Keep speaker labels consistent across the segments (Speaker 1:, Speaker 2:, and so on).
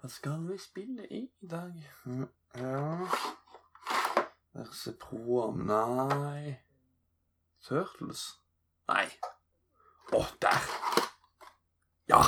Speaker 1: Hva skal vi spille i dag? Hm, Ja Verse Proam Nei. Turtles? Nei. Å, der! Ja!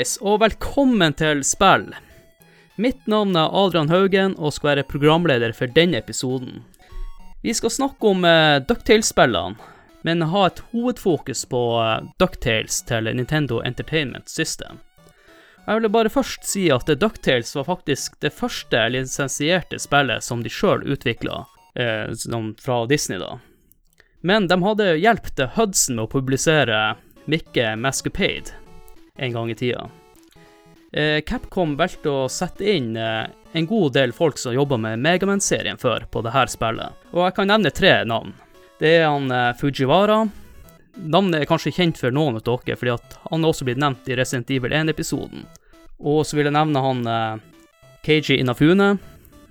Speaker 2: Hallais, og velkommen til spill. Mitt navn er Adrian Haugen og skal være programleder for denne episoden. Vi skal snakke om uh, Ducktales-spillene, men ha et hovedfokus på uh, Ducktales til Nintendo Entertainment System. Jeg vil bare først si at Ducktales var faktisk det første lisensierte spillet som de sjøl utvikla, uh, fra Disney, da. Men de hadde hjulpet Hudson med å publisere Mikke Mascapade en gang i tida. Eh, Capcom valgte å sette inn eh, en god del folk som jobba med Megaman-serien før på dette spillet, og jeg kan nevne tre navn. Det er han eh, Fujiwara. Navnet er kanskje kjent for noen av dere, fordi han er også blitt nevnt i Resident Evil 1-episoden. Og så vil jeg nevne han Keiji Inafune.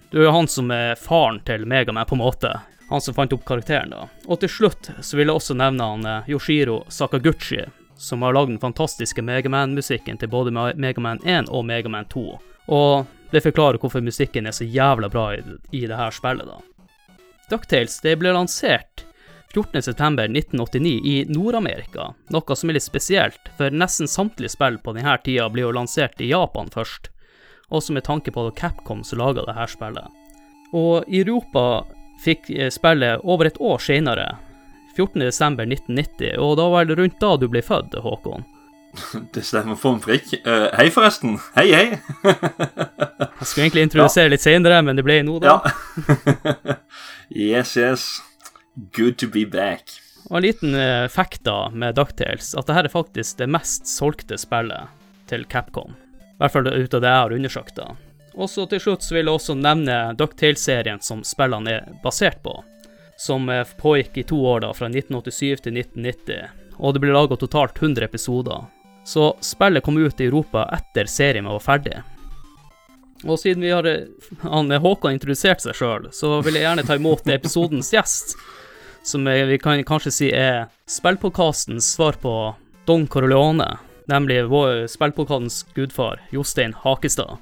Speaker 2: Det er jo han som er faren til Megaman, på en måte. Han som fant opp karakteren, da. Og til slutt så vil jeg også nevne han Yoshiro Sakaguchi, som har lagd den fantastiske Megaman-musikken til både Megaman 1 og Megaman 2. Og det forklarer hvorfor musikken er så jævla bra i, i det her spillet, da. Ducktales det ble lansert 14.9.1989 i Nord-Amerika, noe som er litt spesielt, for nesten samtlige spill på denne tida blir jo lansert i Japan først, også med tanke på Capcom som laga dette spillet. Og i Europa fikk spillet over et år senere, 14.12.1990, og da var det rundt da du ble født, Håkon.
Speaker 1: Det stemmer for en prikk. Uh, hei, forresten. Hei, hei.
Speaker 2: Jeg skulle egentlig introdusere litt senere, men det ble nå, da.
Speaker 1: Ja. yes, yes. Good to be back.
Speaker 2: Og en liten uh, fact da med Ducktales, at dette er faktisk det mest solgte spillet til Capcom. I hvert fall ut av det jeg har undersøkt, da. Og så til slutt så vil jeg også nevne Ducktales-serien som spillene er basert på som eh, pågikk i to år, da, fra 1987 til 1990, og det ble laga totalt 100 episoder. Så spillet kom ut i Europa etter serien var ferdig. Og siden vi har eh, han, Håkon introdusert seg sjøl, så vil jeg gjerne ta imot episodens gjest, som vi kan kanskje si er spillpodkastens svar på Don Corleone, nemlig vår spillpodkastens gudfar, Jostein Hakestad.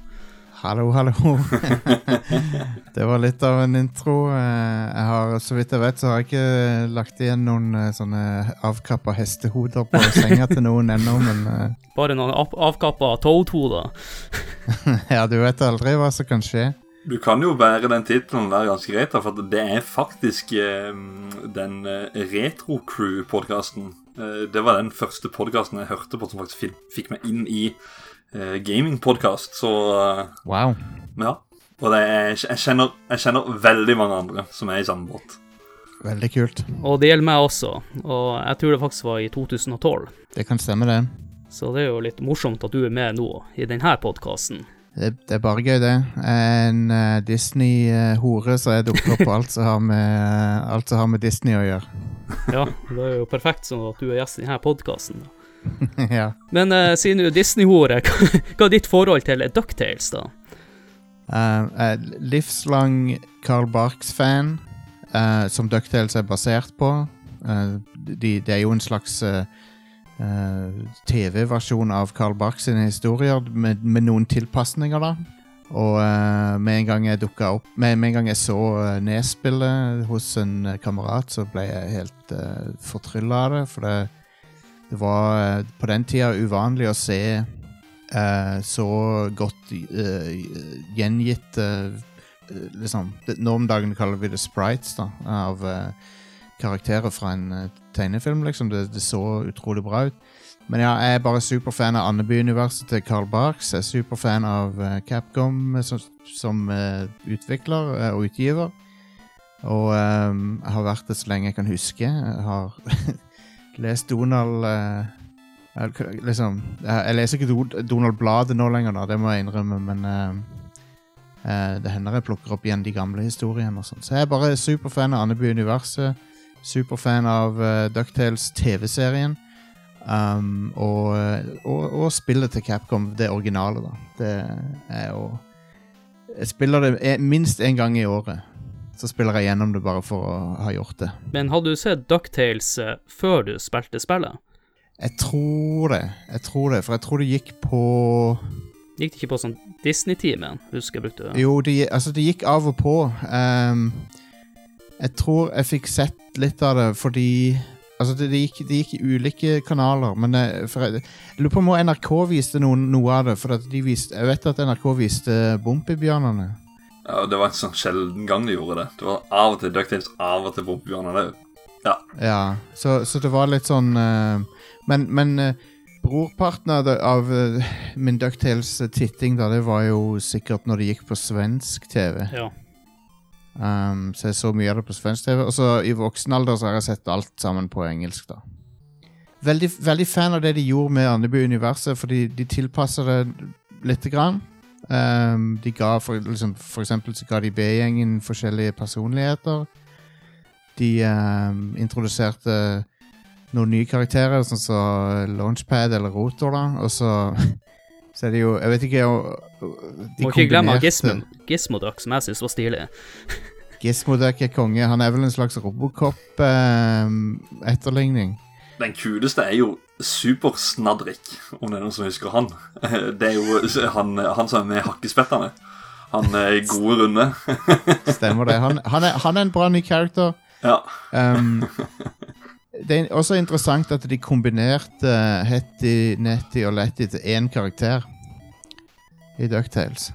Speaker 3: Hallo, hallo. det var litt av en intro. Eh, Jeg har, Så vidt jeg vet, så har jeg ikke lagt igjen noen eh, sånne avkappa hestehoder på senga til noen ennå, men eh,
Speaker 2: Bare noen av avkappa toadhoder.
Speaker 3: ja, du vet aldri hva som kan skje.
Speaker 1: Du kan jo bære den tittelen der ganske greit, for det er faktisk den Retro Crew-podkasten. Eh, det var den første podkasten jeg hørte på som faktisk fikk meg inn i eh, gamingpodkast, så eh,
Speaker 3: Wow.
Speaker 1: ja. Og det er, jeg, kjenner, jeg kjenner veldig mange andre som er i samme båt.
Speaker 3: Veldig kult.
Speaker 2: Og det gjelder meg også, og jeg tror det faktisk var i 2012.
Speaker 3: Det kan stemme, det.
Speaker 2: Så det er jo litt morsomt at du er med nå i denne podkasten.
Speaker 3: Det, det er bare gøy, det. En uh, Disney-hore, så jeg dukker opp på alt som har med, alt som har med Disney å gjøre.
Speaker 2: Ja, det er jo perfekt sånn at du er gjest i denne podkasten.
Speaker 3: ja.
Speaker 2: Men uh, siden du er Disney-hore, hva er ditt forhold til Ducktales, da?
Speaker 3: Uh, livslang Carl Barks-fan, uh, som Ducktales er basert på. De, det er jo en slags TV-versjon av Carl Barks sine historier, med, med noen tilpasninger, da. Og med en gang jeg dukka opp med, med en gang jeg så uh, nedspillet hos en kamerat, så ble jeg helt uh, fortrylla av det. For det, det var eh, på den tida uvanlig å se eh, så godt eh, gjengitt eh, liksom, Nå om dagen kaller vi det sprites, da, av eh, karakterer fra en eh, tegnefilm, liksom. Det, det så utrolig bra ut. Men ja, jeg er bare superfan av Andeby-universet til Carl Barks. Jeg er superfan av Capcom som, som utvikler og utgiver. Og um, jeg har vært det så lenge jeg kan huske. Jeg har lest Donald uh, liksom, jeg, leser ikke Do- Donald-bladet nå lenger, da, det må jeg innrømme, men uh, det hender jeg plukker opp igjen de gamle historiene. og sånt. Så jeg er bare superfan av Andeby-universet. Superfan av uh, Ducktales TV-serien. Um, og, og, og spillet til Capcom, det originale, da. Det er jo Jeg spiller det minst én gang i året. Så spiller jeg gjennom det bare for å ha gjort det.
Speaker 2: Men hadde du sett Ducktales eh, før du spilte spillet?
Speaker 3: Jeg tror det. Jeg tror det, For jeg tror det gikk på
Speaker 2: Gikk det ikke på sånn Disney-timen? Husker jeg brukte det.
Speaker 3: Jo, det, altså, det gikk av og på. Um, jeg tror jeg fikk sett litt av det fordi Altså, det, det, gikk, det gikk i ulike kanaler, men jeg, for jeg, jeg lurer på om NRK viste noen, noe av det. For de viste, jeg vet at NRK viste Bompibjørnene.
Speaker 1: Ja, det var en sånn sjelden gang de gjorde det. Det var av og til Ducktales, av og til Bompebjørnar. Ja.
Speaker 3: Ja, så, så det var litt sånn uh, Men, men uh, brorparten av, av eh, min Ducktales-titting, da, det var jo sikkert når det gikk på svensk TV.
Speaker 2: Ja.
Speaker 3: Um, så jeg så mye av det på svensk TV. Og så i voksen alder så har jeg sett alt sammen på engelsk, da. Veldig, veldig fan av det de gjorde med Andeby-universet, fordi de tilpasser det lite grann. Um, de ga for, liksom, for eksempel så ga de B-gjengen forskjellige personligheter. De um, introduserte noen nye karakterer, sånn som Launchpad eller Rotor, da. Og så, så er det jo Jeg vet ikke de
Speaker 2: Må ikke glemme Gizmo, Gizmoduck, som jeg syns var stilig.
Speaker 3: Gizmoduck er konge. Han er vel en slags Robocop-etterligning.
Speaker 1: Den kuleste er jo Supersnadrik, om det er noen som husker han. Det er jo han, han som er med hakkespettene. Han er gode runde.
Speaker 3: Stemmer det. Han, han, er, han er en bra ny character.
Speaker 1: Ja.
Speaker 3: Um, det er også interessant at de kombinerte Hetty, Netty og Letty til én karakter i Ducktales.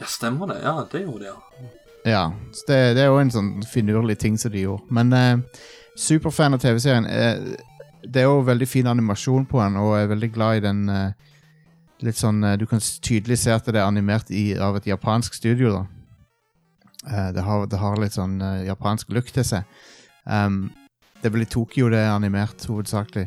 Speaker 1: ja, stemmer det. Ja, det gjorde de, ja.
Speaker 3: Ja, det, det er jo en sånn finurlig ting som de gjorde. Men eh, superfan av TV-serien. Eh, det er jo veldig fin animasjon på den, og jeg er veldig glad i den eh, litt sånn eh, Du kan tydelig se at det er animert i, av et japansk studio, da. Eh, det, har, det har litt sånn eh, japansk look til seg. Um, det er vel i Tokyo det er animert, hovedsakelig.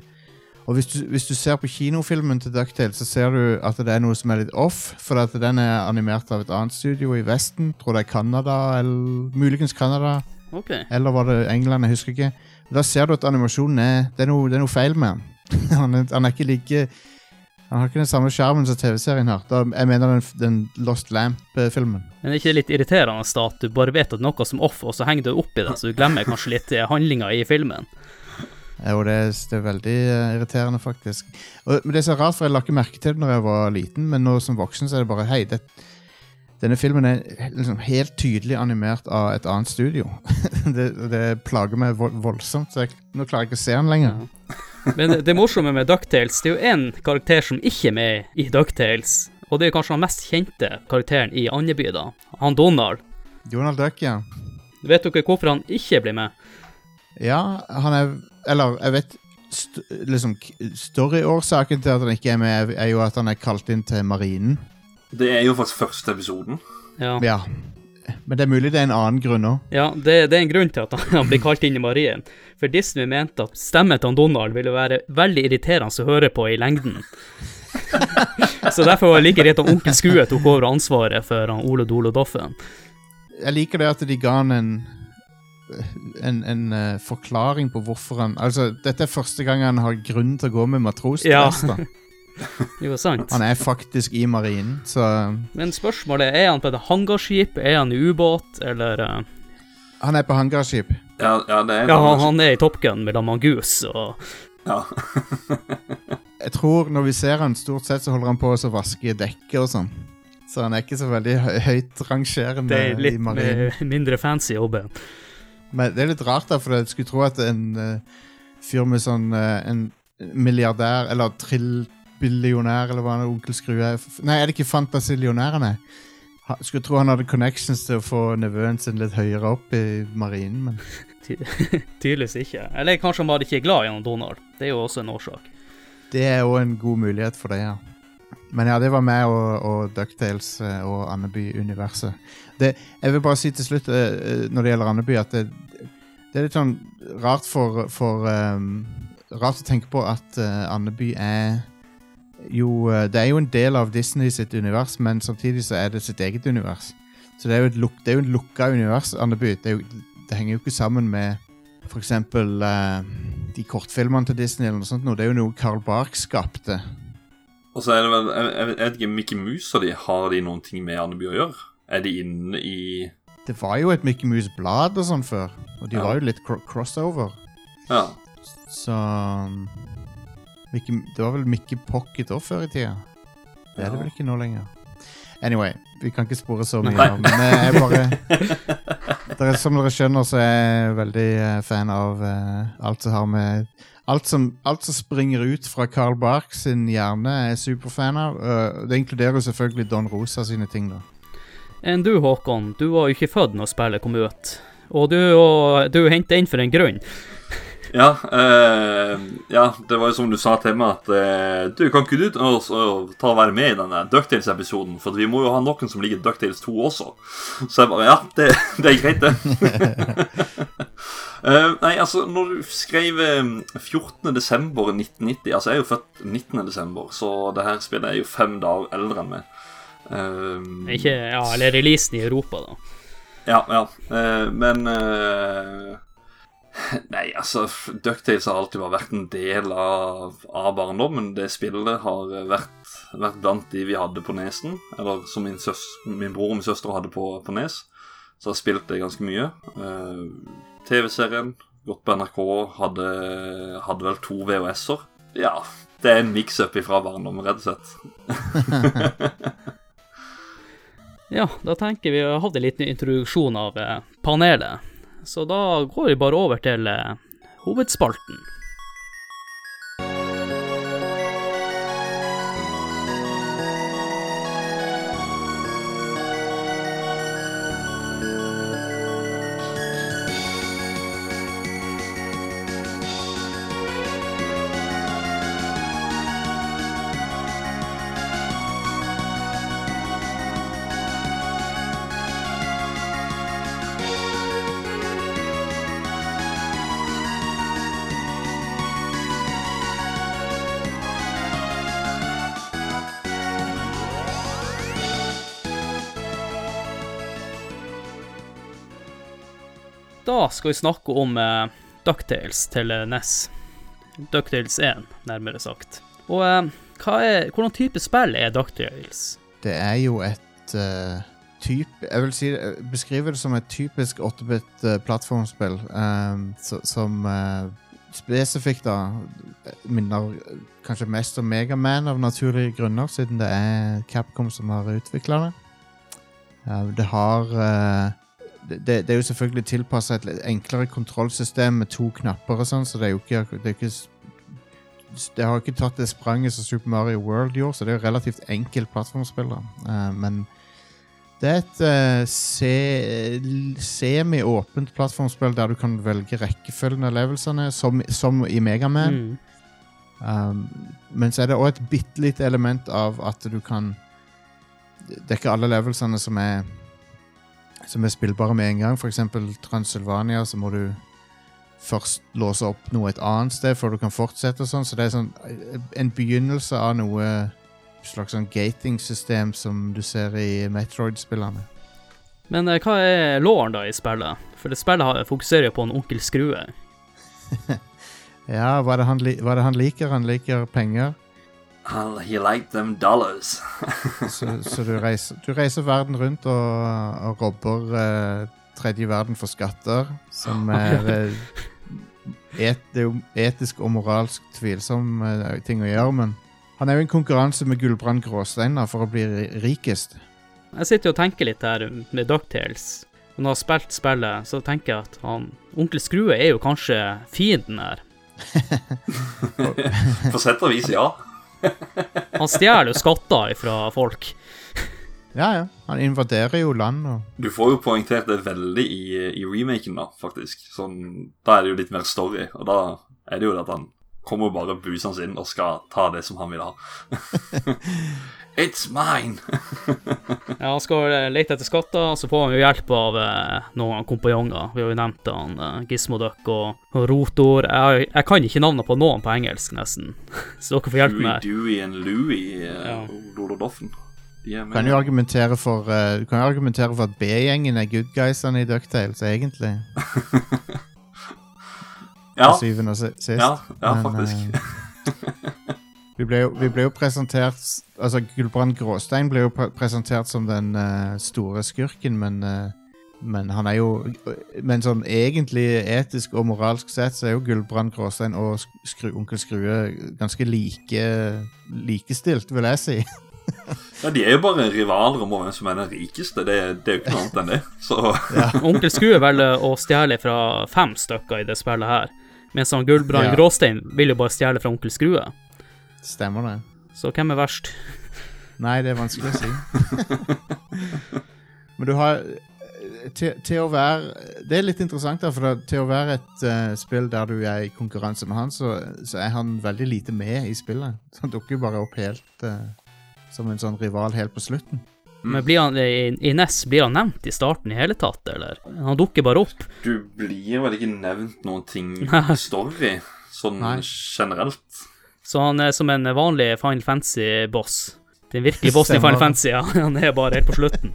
Speaker 3: Og hvis du, hvis du ser på kinofilmen til Ducktales, så ser du at det er noe som er litt off, for at den er animert av et annet studio i Vesten. Tror det er Canada, eller muligens Canada,
Speaker 2: Okay.
Speaker 3: eller var det England, jeg husker ikke. Da ser du at animasjonen er Det er noe, det er noe feil med den. han, er, han er ikke like Han har ikke den samme skjermen som TV-serien har. Da, jeg mener den, den Lost Lamp-filmen.
Speaker 2: Men er ikke det litt irriterende at du bare vet at noe som off, og så henger du opp i det, så du glemmer kanskje litt handlinga i filmen?
Speaker 3: Jo, det, det er veldig eh, irriterende, faktisk. Og, men det er så rart, for jeg la ikke merke til det når jeg var liten, men nå som voksen så er det bare Hei, det, denne filmen er liksom helt tydelig animert av et annet studio. det, det plager meg voldsomt, så jeg, nå klarer jeg ikke å se den lenger.
Speaker 2: Men det, morsomme med Ducktales, det er jo én karakter som ikke er med i Ducktales, og det er kanskje den mest kjente karakteren i Andeby, da. Han Donald.
Speaker 3: Donald Duck, ja.
Speaker 2: Vet dere hvorfor han ikke blir med?
Speaker 3: Ja, han er Eller, jeg vet st liksom Storyårsaken til at han ikke er med, er jo at han er kalt inn til marinen.
Speaker 1: Det er jo faktisk første episoden.
Speaker 2: Ja.
Speaker 3: Ja. Men det er mulig det er en annen grunn òg.
Speaker 2: Ja, det, det er en grunn til at han- blir kalt inn i marien. For Disney mente at stemmen til Donald ville være veldig irriterende å høre på i lengden. Så derfor var det like greit at onkel Skue tok over ansvaret for han Ole Dole Doffen.
Speaker 3: Jeg liker det at de ga han en en, en uh, forklaring på hvorfor han Altså, dette er første gang han har grunn til å gå med matrosdress.
Speaker 2: Ja.
Speaker 3: da.
Speaker 2: Jo, sant.
Speaker 3: Han er faktisk i marinen, så
Speaker 2: Men spørsmålet er han på et hangarskip, er han i ubåt, eller eh,
Speaker 3: Han er på hangarskip.
Speaker 1: Ja, ja det er
Speaker 2: Ja, han, han er i Top Gun med Lamangus og
Speaker 1: Ja.
Speaker 3: Jeg tror når vi ser han, stort sett så holder han på å vaske dekket og sånn. Så han er ikke så veldig hø høyt rangerende i marinen.
Speaker 2: Det er litt mindre fancy jobben.
Speaker 3: Men det er litt rart, da, for jeg skulle tro at en uh, fyr med sånn uh, En milliardær, eller trillbillionær, eller hva han er, onkel Skrue er Nei, er det ikke fantasillionær han er? Ha, skulle tro han hadde connections til å få nevøen sin litt høyere opp i marinen, men
Speaker 2: Ty tydeligvis ikke. Eller kanskje han bare ikke er glad i Donald. Det er jo også en årsak.
Speaker 3: det er jo en god mulighet for det, ja. Men ja, det var meg og, og Ducktales eh, og Andeby-universet. Det- Jeg vil bare si til slutt, eh, eh, når det gjelder Andeby, at det, det er litt sånn rart for, for ehm, Rart å tenke på at eh, Andeby er jo eh, Det er jo en del av Disney sitt univers, men samtidig så er det sitt eget univers. Så det er jo et, luk, det er jo et lukka univers, Andeby. Det, er jo, det henger jo ikke sammen med for eksempel eh, de kortfilmene til Disney eller noe sånt. noe. Det er jo noe Carl Bark skapte.
Speaker 1: Og så er det vel Jeg, jeg vet ikke, Mickey Mouse og de, har de noen ting med Andeby å gjøre? Er de inne i
Speaker 3: Det var jo et Mickey Mouse-blad og sånn før, og de
Speaker 1: Ja.
Speaker 3: var jo litt cr crossover.
Speaker 1: Ja.
Speaker 3: Så Mickey, Det var vel Mickey Pocket òg før i tida. Det er det vel ikke nå lenger. Anyway, vi kan ikke spore så mye av men jeg er bare dere, Som dere skjønner, så er jeg veldig eh, fan av uh, alt som har med Alt som, alt som springer ut fra Carl Bark sin hjerne, er jeg superfan av. Uh, det inkluderer jo selvfølgelig Don Rosa sine ting, da.
Speaker 2: Enn du, Håkon, du var jo ikke født når spillet kom ut. Og du, og, du henta inn for en grunn.
Speaker 1: Ja, eh, ja, det var jo som du sa til meg, at eh, du kan ikke du ta og- være med i denne Ducktales-episoden, for vi må jo ha noen som liker Ducktales 2 også. Så jeg bare Ja, det, det er greit, det. Eh, nei, altså, når du skrev eh, 14. desember 1990 Altså, jeg er jo født 19. desember, så det her spillet er jo fem dager eldre enn meg. Eh,
Speaker 2: Ikke, ja, eller releasen i Europa, da.
Speaker 1: ja, ja. Eh, men eh, Nei, altså Ducktales har alltid vært en del av, av barndommen. Det spillet har vært, vært blant de vi hadde på nesen. Eller som min, søs, min bror og min søster hadde på, på nes. Så har spilt det ganske mye. Uh, TV-serien, gått på NRK, hadde, hadde vel to VHS-er. Ja, det er en mix-up ifra barndommen, rett og slett.
Speaker 2: Ja, da tenker vi å ha en liten introduksjon av eh, panelet. Så da går vi bare over til eh, hovedspalten. Skal vi snakke om eh, Ducktales til eh, NES. Ducktales 1, nærmere sagt. Og eh, er, hvordan type spill er Ducktales?
Speaker 3: Det er jo et uh, typ Jeg vil si, eh, beskrive det som et typisk 8-bit uh, plattformspill um, så, som uh, spesifikt da minner kanskje mest om Megaman av naturlige grunner, siden det er Capcom som har utvikla det. Uh, det har det, det er jo selvfølgelig tilpassa et enklere kontrollsystem med to knapper og sånn, så det er jo ikke, det er ikke det har ikke tatt det spranget som Super Mario World gjorde, så det er jo relativt enkelt plattformspill. Eh, men det er et uh, se, semi-åpent plattformspill der du kan velge rekkefølgen av levelsene, som, som i Megaman.
Speaker 2: Mm.
Speaker 3: Um, men så er det òg et bitte lite element av at du kan Det er ikke alle levelsene som er Som er spillbare med en gang. Eksempel Transylvania, så må du først låse opp noe et annet sted før du kan fortsette. og sånn, Så det er sånn en begynnelse av noe slags sånn gating-system som du ser i Metroid-spillene.
Speaker 2: Men eh, hva er låren da i spillet? For det spillet fokuserer jo på en onkel Skrue.
Speaker 3: Ja, hva er, det han hva er det han liker? Han liker penger.
Speaker 1: He liked them dollars.
Speaker 3: Så, så du, reiser, du reiser verden rundt og, og robber eh, tredje verden for skatter, som er eh, et, Det er jo etisk og moralsk tvilsom eh, ting å gjøre, men han er jo i en konkurranse med Gullbrand Gråsteiner for å bli rikest.
Speaker 2: Jeg sitter jo og tenker litt her med Ducktales. Når jeg har spilt spillet, så tenker jeg at han Onkel Skrue er jo kanskje fienden her.
Speaker 1: På sett og vis, ja.
Speaker 2: Han stjeler jo skatter fra folk.
Speaker 3: Ja, ja. Han invaderer jo land og
Speaker 1: Du får jo poengtert det veldig i, i remaken, da, faktisk. Sånn, da er det jo litt mer story, og da er det jo det at han, kommer bare busende inn og skal ta det som han vil ha. It's mine!
Speaker 2: Ja, han skal eh, lete etter skatter, så får han jo hjelp av eh, noen kompanjonger. Vi har jo nevnt han, eh, Gizmoduck og, og Rotor. Jeg, jeg kan ikke navnene på noen på engelsk, nesten. Så dere får hjelpe meg.
Speaker 1: Dewey og Louie
Speaker 2: Ja.
Speaker 1: uh, Lordodoffen. De er
Speaker 3: Du kan jo argumentere for, uh, du kan jo argumentere for at B-gjengen er good guysene i Ducktales, egentlig.
Speaker 1: Ja,
Speaker 3: Til syvende og sist.
Speaker 1: ja, ja
Speaker 3: Men,
Speaker 1: faktisk.
Speaker 3: eh, vi, ble jo, vi ble jo presentert Altså, Gulbrand Gråstein ble jo pre presentert som den uh, store skurken, men uh, men han er jo Men sånn egentlig etisk og moralsk sett så er jo Gulbrand Gråstein og skru, Onkel Skrue ganske like likestilt, vil jeg si.
Speaker 1: Ja, De er jo bare rivaler om hvem som er den rikeste. Det, det er jo ikke noe annet enn det. Så
Speaker 2: Onkel Skrue velger å stjele fra fem stykker i det spillet her, mens han Gullbrand
Speaker 3: Ja.
Speaker 2: Gråstein vil jo bare stjele fra Onkel Skrue.
Speaker 3: Stemmer det?
Speaker 2: Så hvem er verst?
Speaker 3: Nei, det er vanskelig å si. Men du har til, til å være Det er litt interessant, da, for da, til å være et uh, spill der du er i konkurranse med han, så, så er han veldig lite med i spillet. Så han dukker jo bare opp helt uh, som en sånn rival helt på slutten.
Speaker 2: Men blir han, i, I NES blir han nevnt i starten i hele tatt, eller? Han dukker bare opp.
Speaker 1: du blir vel ikke nevnt noen ting
Speaker 2: i
Speaker 1: story, sånn
Speaker 3: Nei.
Speaker 1: generelt.
Speaker 2: Så han er som en vanlig Final Fantasy-boss. Den virkelige bossen i Final Fantasy, ja. Han er bare helt på slutten.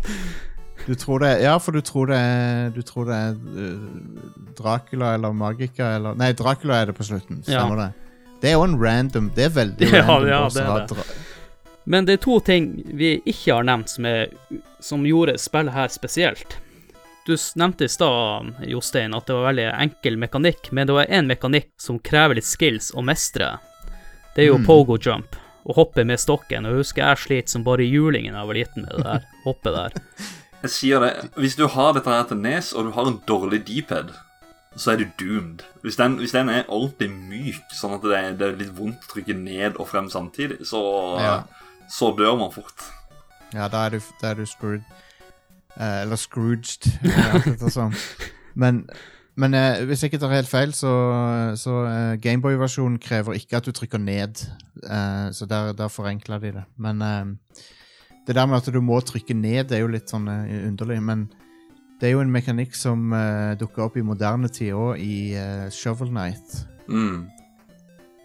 Speaker 3: Du tror det Ja, for du tror det er Du tror det er eh, Dracula eller Magica eller Nei, Dracula er det på slutten. Stemmer det? Det er jo en random Det er veldig
Speaker 2: Ja,
Speaker 3: random
Speaker 2: ja, det er det. Men det er to ting vi ikke har nevnt som, er, som gjorde spillet her spesielt. Du nevnte i stad, Jostein, at det var veldig enkel mekanikk, men det var én mekanikk som krever litt skills å mestre. Det er jo
Speaker 3: Mm.
Speaker 2: pogo jump, å hoppe med stokken. Og jeg husker jeg slet som bare julingen da jeg var liten med det der hoppet der.
Speaker 1: Jeg sier det, Hvis du har dette her til nes, og du har en dårlig D-pad, så er du doomed. Hvis den, hvis den er ordentlig myk, sånn at det er, det er litt vondt å trykke ned og frem samtidig, så,
Speaker 3: Ja.
Speaker 1: så dør man fort.
Speaker 3: Ja, da er du, da er du screwed. Eh, eller Scrooged, eller alt sånt. Men, men eh, hvis jeg ikke tar helt feil, så, så eh, Gameboy-versjonen krever ikke at du trykker ned. Eh, så der, der forenkler de det. Men eh, det der med at du må trykke ned, det er jo litt sånn eh, underlig. Men det er jo en mekanikk som uh, dukker opp i moderne tid òg, i eh, Shovel Knight.
Speaker 1: Mm.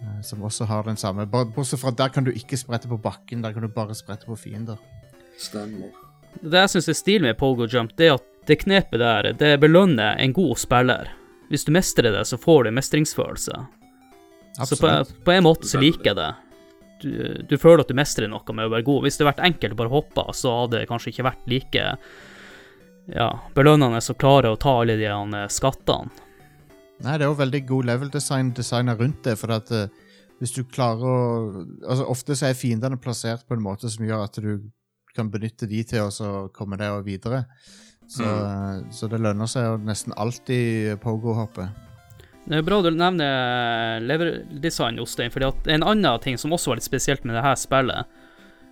Speaker 3: eh, som også har den samme. Bortsett fra der kan du ikke sprette på bakken, der kan du bare sprette på fiender.
Speaker 1: Stemmer.
Speaker 2: Det jeg syns er stilig med pogo jump, det er at det knepet der, det belønner en god spiller. Hvis du mestrer det, så får du mestringsfølelse. Så på, på en måte så liker jeg det. Du, du føler at du mestrer noe med å være god. Hvis det hadde vært enkelt å bare hoppe, så hadde det kanskje ikke vært like ja, belønnende å klare å ta alle de her skattene.
Speaker 3: Nei, det er jo veldig god level design designa rundt det, for at uh, hvis du klarer å Altså, ofte så er fiendene plassert på en måte som gjør at du kan benytte de til å så komme deg videre. Så, mm. så det lønner seg å nesten alltid pogo-hoppe.
Speaker 2: Det er bra du nevner level-design, Jostein, fordi at en annen ting som også var litt spesielt med dette spillet,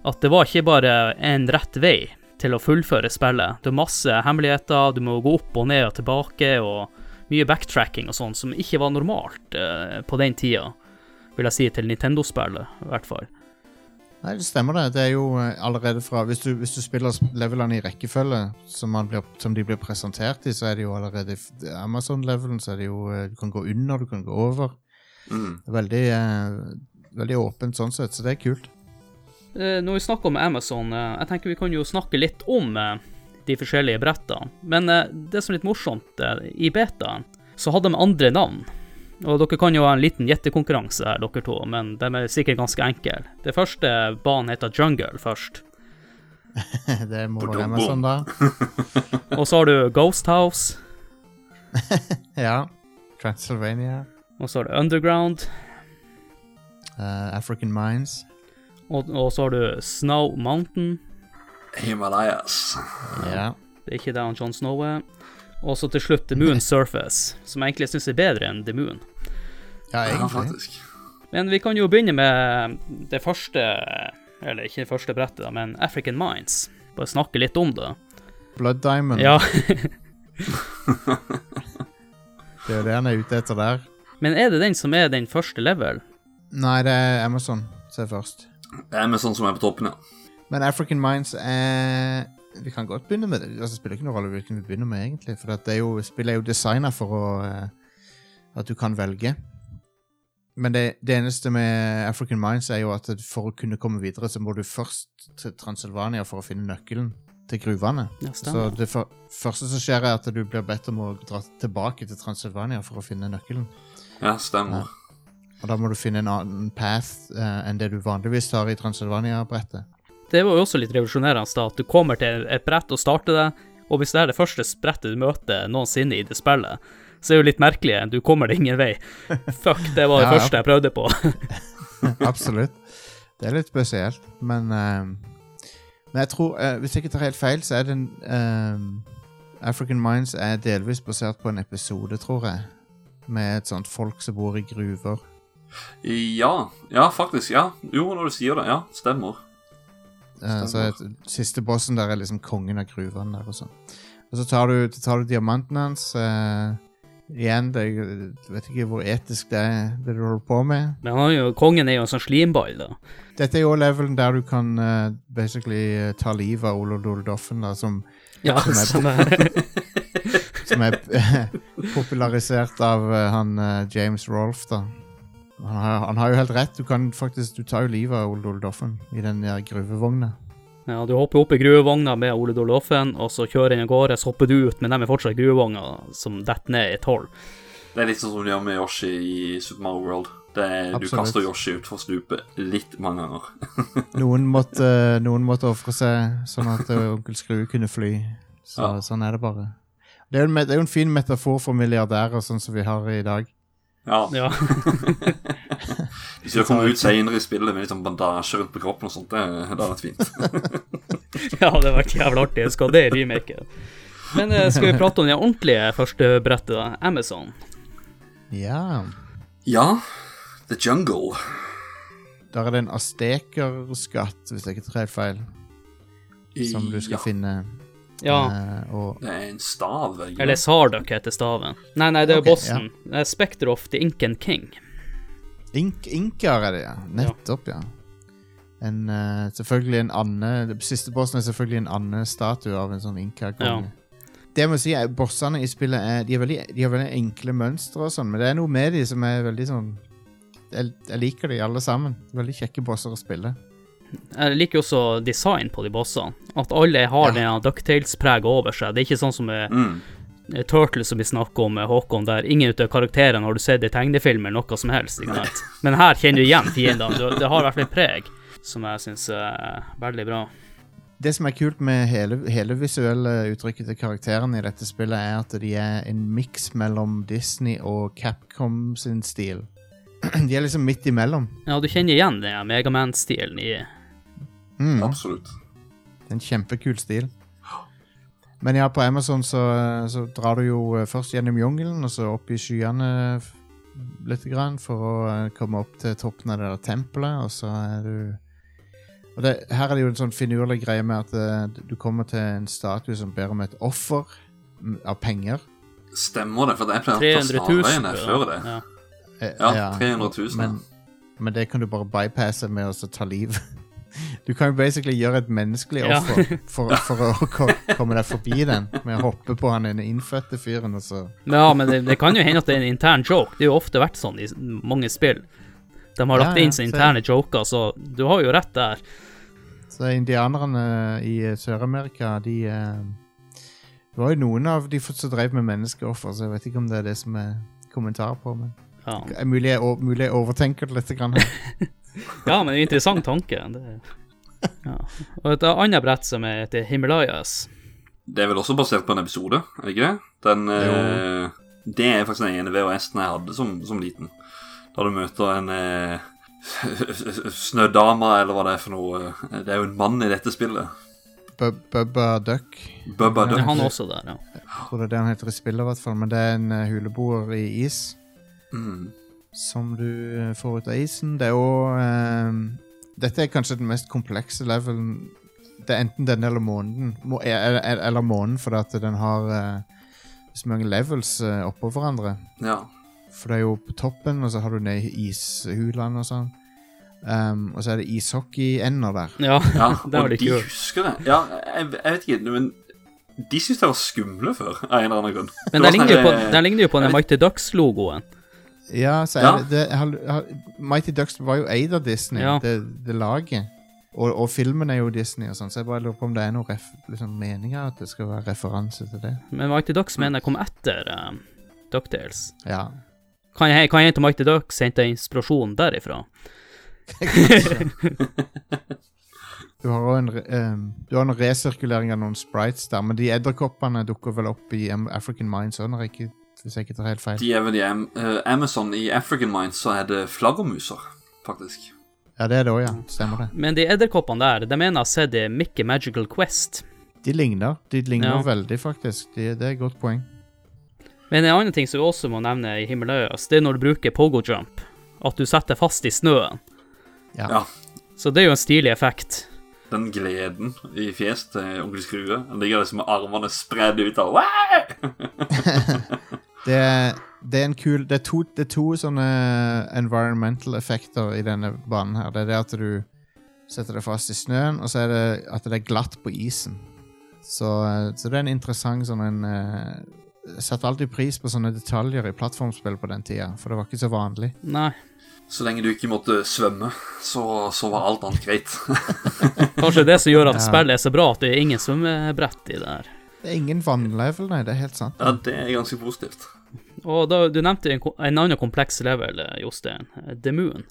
Speaker 2: at det var ikke bare en rett vei til å fullføre spillet. Det er masse hemmeligheter, du må gå opp og ned og tilbake, og mye backtracking og sånn, som ikke var normalt eh, på den tida, vil jeg si, til Nintendo-spillet, i hvert fall.
Speaker 3: Nei, det stemmer det. Det er jo eh, allerede fra Hvis du, hvis du spiller levelene i rekkefølge, som, man blir, som de blir presentert i, så er det jo allerede Amazon-levelen, så er det jo eh, Du kan gå under, du kan gå over.
Speaker 1: Mm.
Speaker 3: Veldig, eh, veldig åpent sånn sett, så det er kult.
Speaker 2: Eh, Når vi snakker om Amazon, jeg tenker vi kan jo snakke litt om de forskjellige brettene. Men det som er litt morsomt, i betaen så hadde de andre navn. Og dere kan jo ha en liten gjettekonkurranse her, dere to, men de er sikkert ganske enkle. Det første banen heter Jungle først.
Speaker 3: det må være Amazon, da.
Speaker 2: Og så har du Ghost House,
Speaker 3: Ja. Transylvania.
Speaker 2: og så har du Underground,
Speaker 3: Uh, African Mines.
Speaker 2: og, og så har du Snow Mountain.
Speaker 1: Himalayas.
Speaker 3: Ja.
Speaker 2: Det er ikke det han John Snow er. Og så til slutt The Moon Surface, som jeg egentlig syns er bedre enn The Moon.
Speaker 3: ja,
Speaker 1: Ja,
Speaker 3: egentlig.
Speaker 1: faktisk.
Speaker 2: Men vi kan jo begynne med det første, eller ikke det første brettet, da, men African Minds. Bare snakke litt om det.
Speaker 3: Blood Diamond.
Speaker 2: Ja,
Speaker 3: Det er jo det han er ute etter der.
Speaker 2: Men er det den som er den første level?
Speaker 3: Nei, det er Amazon.
Speaker 1: som er først. Amazon som er på toppen, ja.
Speaker 3: Men African Minds er Vi kan godt begynne med det. Altså, det spiller ikke noen rolle hvilken vi begynner med, egentlig. For det er jo, spillet er jo designa for å eh, At du kan velge. Men det, det eneste med African Minds er jo at for å kunne komme videre, så må du først til Transylvania for å finne nøkkelen til gruvene.
Speaker 2: Ja,
Speaker 3: Så det for, første som skjer, er at du blir bedt om å dra tilbake til Transylvania for å finne nøkkelen.
Speaker 1: Ja, stemmer.
Speaker 3: Og da må du finne en annen path eh, enn det du vanligvis tar i Transylvania-brettet.
Speaker 2: Det var jo også litt revolusjonerende da, at du kommer til et brett og starter det, og hvis det er det første brettet du møter noensinne i det spillet, så er det jo litt merkelig. Du kommer deg ingen vei. Fuck, det var det
Speaker 3: Ja, ja.
Speaker 2: første jeg prøvde på.
Speaker 3: Absolutt. Det er litt spesielt, men uh, Men jeg tror, uh, hvis jeg ikke tar helt feil, så er den uh, African Minds er delvis basert på en episode, tror jeg. Med et sånt folk som bor i gruver.
Speaker 1: Ja, ja, faktisk. Ja. Jo, når du sier det. Ja, stemmer.
Speaker 3: Eh, så et, siste bossen der er liksom kongen av gruvene der og sånn. Og så tar du, tar du diamanten hans. Uh, igjen, det, jeg vet ikke hvor etisk det er, det du holder på med.
Speaker 2: Men han er jo, kongen er jo en sånn slimball, da.
Speaker 3: Dette er jo levelen der du kan uh, basically ta livet av Olodol Doffen, da, som,
Speaker 2: Ja,
Speaker 3: Som er-
Speaker 2: som er,
Speaker 3: som er popularisert av uh, han James Rolfe, da. Han har, han har jo helt rett. Du kan faktisk, du tar jo livet av Ole Doffen i den der gruvevogna.
Speaker 2: ja, du hopper opp i gruvevogna med Ole Doldoffen, og så kjører den av gårde, så hopper du ut, men de er fortsatt i gruvevogna som detter ned i et hull.
Speaker 1: Det er litt sånn som de gjør med Yoshi i Super Mario World. Det er, du kaster Yoshi utfor stupet litt mange ganger.
Speaker 3: Noen måtte, noen måtte ofre seg, sånn at eh, onkel Skrue kunne fly. Så,
Speaker 1: Ja.
Speaker 3: Sånn er det bare. Det er, jo en, det er jo en fin metafor for milliardærer, sånn som vi har i dag.
Speaker 1: Ja.
Speaker 2: Ja.
Speaker 1: Hvis du kommer ut senere i spillet med litt sånn bandasje rundt på kroppen og sånt, det, det hadde vært fint.
Speaker 2: ja, det var jævla artig. Jeg skal det i remaken. Men eh, skal vi prate om det ordentlige første brettet, da? Amazon.
Speaker 3: Ja.
Speaker 1: Ja, The Jungle.
Speaker 3: Der er det en astekerskatt, hvis jeg ikke tar helt feil, som du skal
Speaker 1: ja,
Speaker 3: finne.
Speaker 2: Ja.
Speaker 3: Uh, og
Speaker 1: Det er en stav. ikke
Speaker 2: Eller
Speaker 1: det?
Speaker 2: Sarduk heter staven. Nei, nei, det er
Speaker 3: okay,
Speaker 2: bossen. Ja. Spectre of the Incan King.
Speaker 3: ink, Inker er det, ja. Nettopp, ja. En, uh, selvfølgelig en ande siste bossen er selvfølgelig en andestatue av en sånn inka-konge. Det jeg må si er, Bossene i spillet er, de, er veldig, de har veldig enkle mønstre, og sånn, men det er noe med de som er veldig sånn Jeg, jeg liker de alle sammen. Veldig kjekke bosser å spille.
Speaker 2: Jeg liker også design på de bossene. At alle har
Speaker 3: Ja.
Speaker 2: det Ducktails-preget over seg. Det er ikke sånn som med
Speaker 1: Mm.
Speaker 2: eh, Turtles som vi snakker om med Håkon, der ingen av karakterene har du sett i tegnefilmer noe som helst. Ikke sant? Men her kjenner du igjen fiendene. Det har i hvert fall et preg som jeg syns er veldig bra.
Speaker 3: Det som er kult med hele, hele visuelle uttrykket til karakterene i dette spillet, er at de er en miks mellom Disney og Capcom sin stil. De er liksom midt imellom.
Speaker 2: Ja, du kjenner igjen den Megaman-stilen i
Speaker 3: Mm.
Speaker 1: Absolutt.
Speaker 3: Det er en kjempekul stil. Men ja, på Amazon så, så drar du jo eh, først gjennom jungelen, og så opp i skyene litt grann for å eh, komme opp til toppen av det der tempelet, og så er du og det, Her er det jo en sånn finurlig greie med at eh, du kommer til en statue som ber om et offer av penger.
Speaker 1: Stemmer det, for det er pleier å ta
Speaker 2: 000.
Speaker 1: snarveiene før det.
Speaker 2: Ja.
Speaker 1: Ja, 300 000.
Speaker 3: Men, men det kan du bare bypasse med å ta liv. Du kan jo basically gjøre et menneskelig
Speaker 2: Ja.
Speaker 3: offer for, for å ko- komme deg forbi den, med å hoppe på han ene innfødte fyren, og så
Speaker 2: Ja, men det, det kan jo hende at det er en intern joke. Det har jo ofte vært sånn i s- mange spill. De har
Speaker 3: Ja,
Speaker 2: lagt
Speaker 3: ja,
Speaker 2: inn sine
Speaker 3: så-
Speaker 2: interne joker, så du har jo rett der.
Speaker 3: Så indianerne i eh, Sør-Amerika, de eh, Det var jo noen av de som drev med menneskeoffer, så jeg vet ikke om det er det som er kommentar på, men
Speaker 2: Ja,
Speaker 3: det er mulig jeg, o- mulig jeg overtenker det litt grann her.
Speaker 2: ja men det er en interessant tanke. Det, ja. Og et annet brett som heter Himalayas.
Speaker 1: Det er vel også basert på en episode, er det ikke det? Den, eh, det er faktisk den ene VHS-en jeg hadde som, som liten. Da du møter en eh, snødama, eller hva det er for noe. Det er jo en mann i dette spillet.
Speaker 3: Bubba Duck.
Speaker 1: Bubba Duck.
Speaker 2: han er også der, ja.
Speaker 3: Jeg tror det er det han heter i spillet, i hvert fall. Men det er en eh, huleboer i is
Speaker 1: Mm.
Speaker 3: Som du eh, får ut av isen. Det er jo eh, Dette er kanskje den mest komplekse levelen. Det er enten den eller månen. Må, eller, eller månen, fordi at den har eh, så mange levels eh, oppå hverandre.
Speaker 1: Ja.
Speaker 3: For det er jo på toppen, og så har du ned i ishulene og sånn. Um, og så er det ishockey-ender der.
Speaker 2: Ja,
Speaker 1: Ja,
Speaker 2: det var
Speaker 1: og
Speaker 2: litt
Speaker 1: de husker det. Ja, jeg, jeg vet ikke, men de syntes de var skumle før, av en eller annen grunn.
Speaker 2: Men den ligner jo på,
Speaker 1: sånn,
Speaker 2: den ligner jo på den Mighty Ducks-logoen.
Speaker 3: Ja, så er
Speaker 1: Ja.
Speaker 3: det, det har, har, Mighty Ducks var jo eid av Disney,
Speaker 2: Ja.
Speaker 3: det, det laget. Og, og filmen er jo Disney, og sånn, så jeg bare lurer på om det er noen ref, liksom, meninger at det skal være referanse til det.
Speaker 2: Men Mighty Ducks mener jeg kom etter uh, Ducktales.
Speaker 3: Ja.
Speaker 2: Kan jeg, kan jeg til Mighty Ducks hente inspirasjon derifra?
Speaker 3: Du har òg en, har en resirkulering av noen sprites der, men de edderkoppene dukker vel opp i African Minds òg, hvis jeg ikke tar helt feil.
Speaker 1: De er vel i Am uh, Amazon. I African Minds så er det flaggermuser, faktisk.
Speaker 3: Ja, det er det òg, ja. Stemmer det.
Speaker 2: Men de edderkoppene der, de mener jeg har sett i Mickey Magical Quest.
Speaker 3: De ligner. De ligner
Speaker 2: Ja.
Speaker 3: veldig, faktisk. De, det er et godt poeng.
Speaker 2: Men en annen ting som vi også må nevne i Himalayas, det er når du bruker pogo jump. At du setter fast i snøen.
Speaker 3: Ja.
Speaker 1: Ja.
Speaker 2: Så det er jo en stilig effekt.
Speaker 1: Den gleden i fjeset til onkel Skrue. Han ligger liksom med armene spredd ut av!
Speaker 3: Det det er en kul Det er to, det er to sånne environmental effekter i denne banen her. Det er det at du setter deg fast i snøen, og så er det at det er glatt på isen. Så, eh, så det er en interessant sånn en eh, Jeg satte alltid pris på sånne detaljer i plattformspill på den tida, for det var ikke så vanlig.
Speaker 2: Nei.
Speaker 1: Så lenge du ikke måtte svømme, så, så var alt annet greit.
Speaker 2: Kanskje det som gjør at
Speaker 3: Ja.
Speaker 2: spillet er så bra, at det er ingen svømmebrett i det her.
Speaker 3: Det er ingen vannlevel, nei. Det er helt sant.
Speaker 1: Ja, det er ganske positivt.
Speaker 2: Og da, du nevnte en, en annen kompleks level, eh, Jostein. Demuen.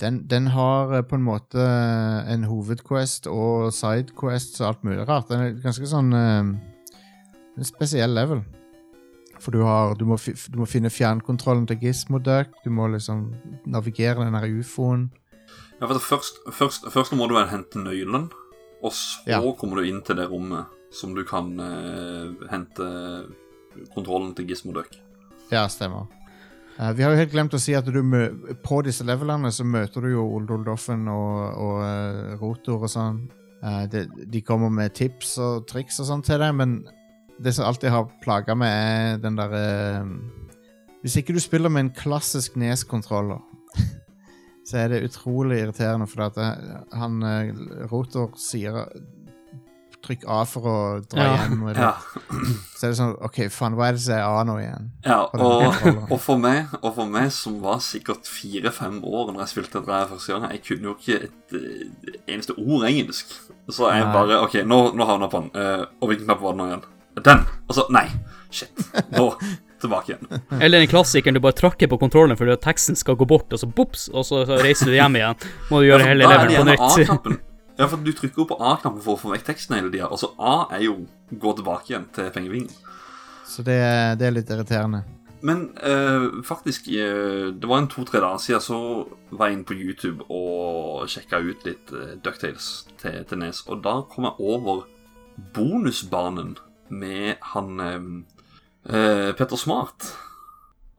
Speaker 3: Den, den har eh, på en måte eh, en hovedquest og sidequests og alt mulig rart. Den er ganske sånn eh, En spesiell level. For du, har, du, må, du må finne fjernkontrollen til Gismoduck, Du må liksom navigere den her ufoen.
Speaker 1: Ja, for først, først, først må du hente nøkkelen, og så
Speaker 3: Ja.
Speaker 1: kommer du inn til det rommet som du kan eh, hente kontrollen til Gizmo
Speaker 3: Ja, stemmer. Uh, vi har jo helt glemt å si at på disse levelene så møter du jo Oldoldoffen og, og uh, Rotor og sånn. Uh, de, de kommer med tips og triks og sånn til deg, men det som alltid har plaga meg, er den derre Hvis ikke du spiller med en klassisk Nes-kontroller, så er det utrolig irriterende, for at han eh, Rotor sier Trykk A for å dra
Speaker 2: Ja.
Speaker 3: hjem. Eller,
Speaker 1: Ja,
Speaker 3: Så er det sånn OK, faen, hva er det som er A nå igjen?
Speaker 1: ja og, og, for meg, og for meg som var sikkert fire-fem år når jeg spilte dette første gang, jeg kunne jo ikke et eh, eneste ord engelsk. Så jeg
Speaker 3: Nei.
Speaker 1: bare OK, nå, nå havna jeg på den. Uh, og hvilken knapp var det nå igjen? Den! Altså, nei. Shit. Nå tilbake igjen.
Speaker 2: Eller den klassikeren du bare trakker på kontrollen fordi at teksten skal gå bort, og så bops, og så, så reiser du hjem igjen. Må du gjøre hele
Speaker 1: leveren er
Speaker 2: på nytt.
Speaker 1: Ja, for du trykker jo på A-knappen for å få vekk teksten hele tida. Altså, A er jo gå tilbake igjen til pengevingen.
Speaker 3: Så det, er- det er litt irriterende.
Speaker 1: Men eh, faktisk, eh, det var en to-tre dager siden så var jeg inn på YouTube og sjekka ut litt eh, Ducktales til, til Nes, og da kom jeg over bonusbanen med han eh, eh, Petter Smart.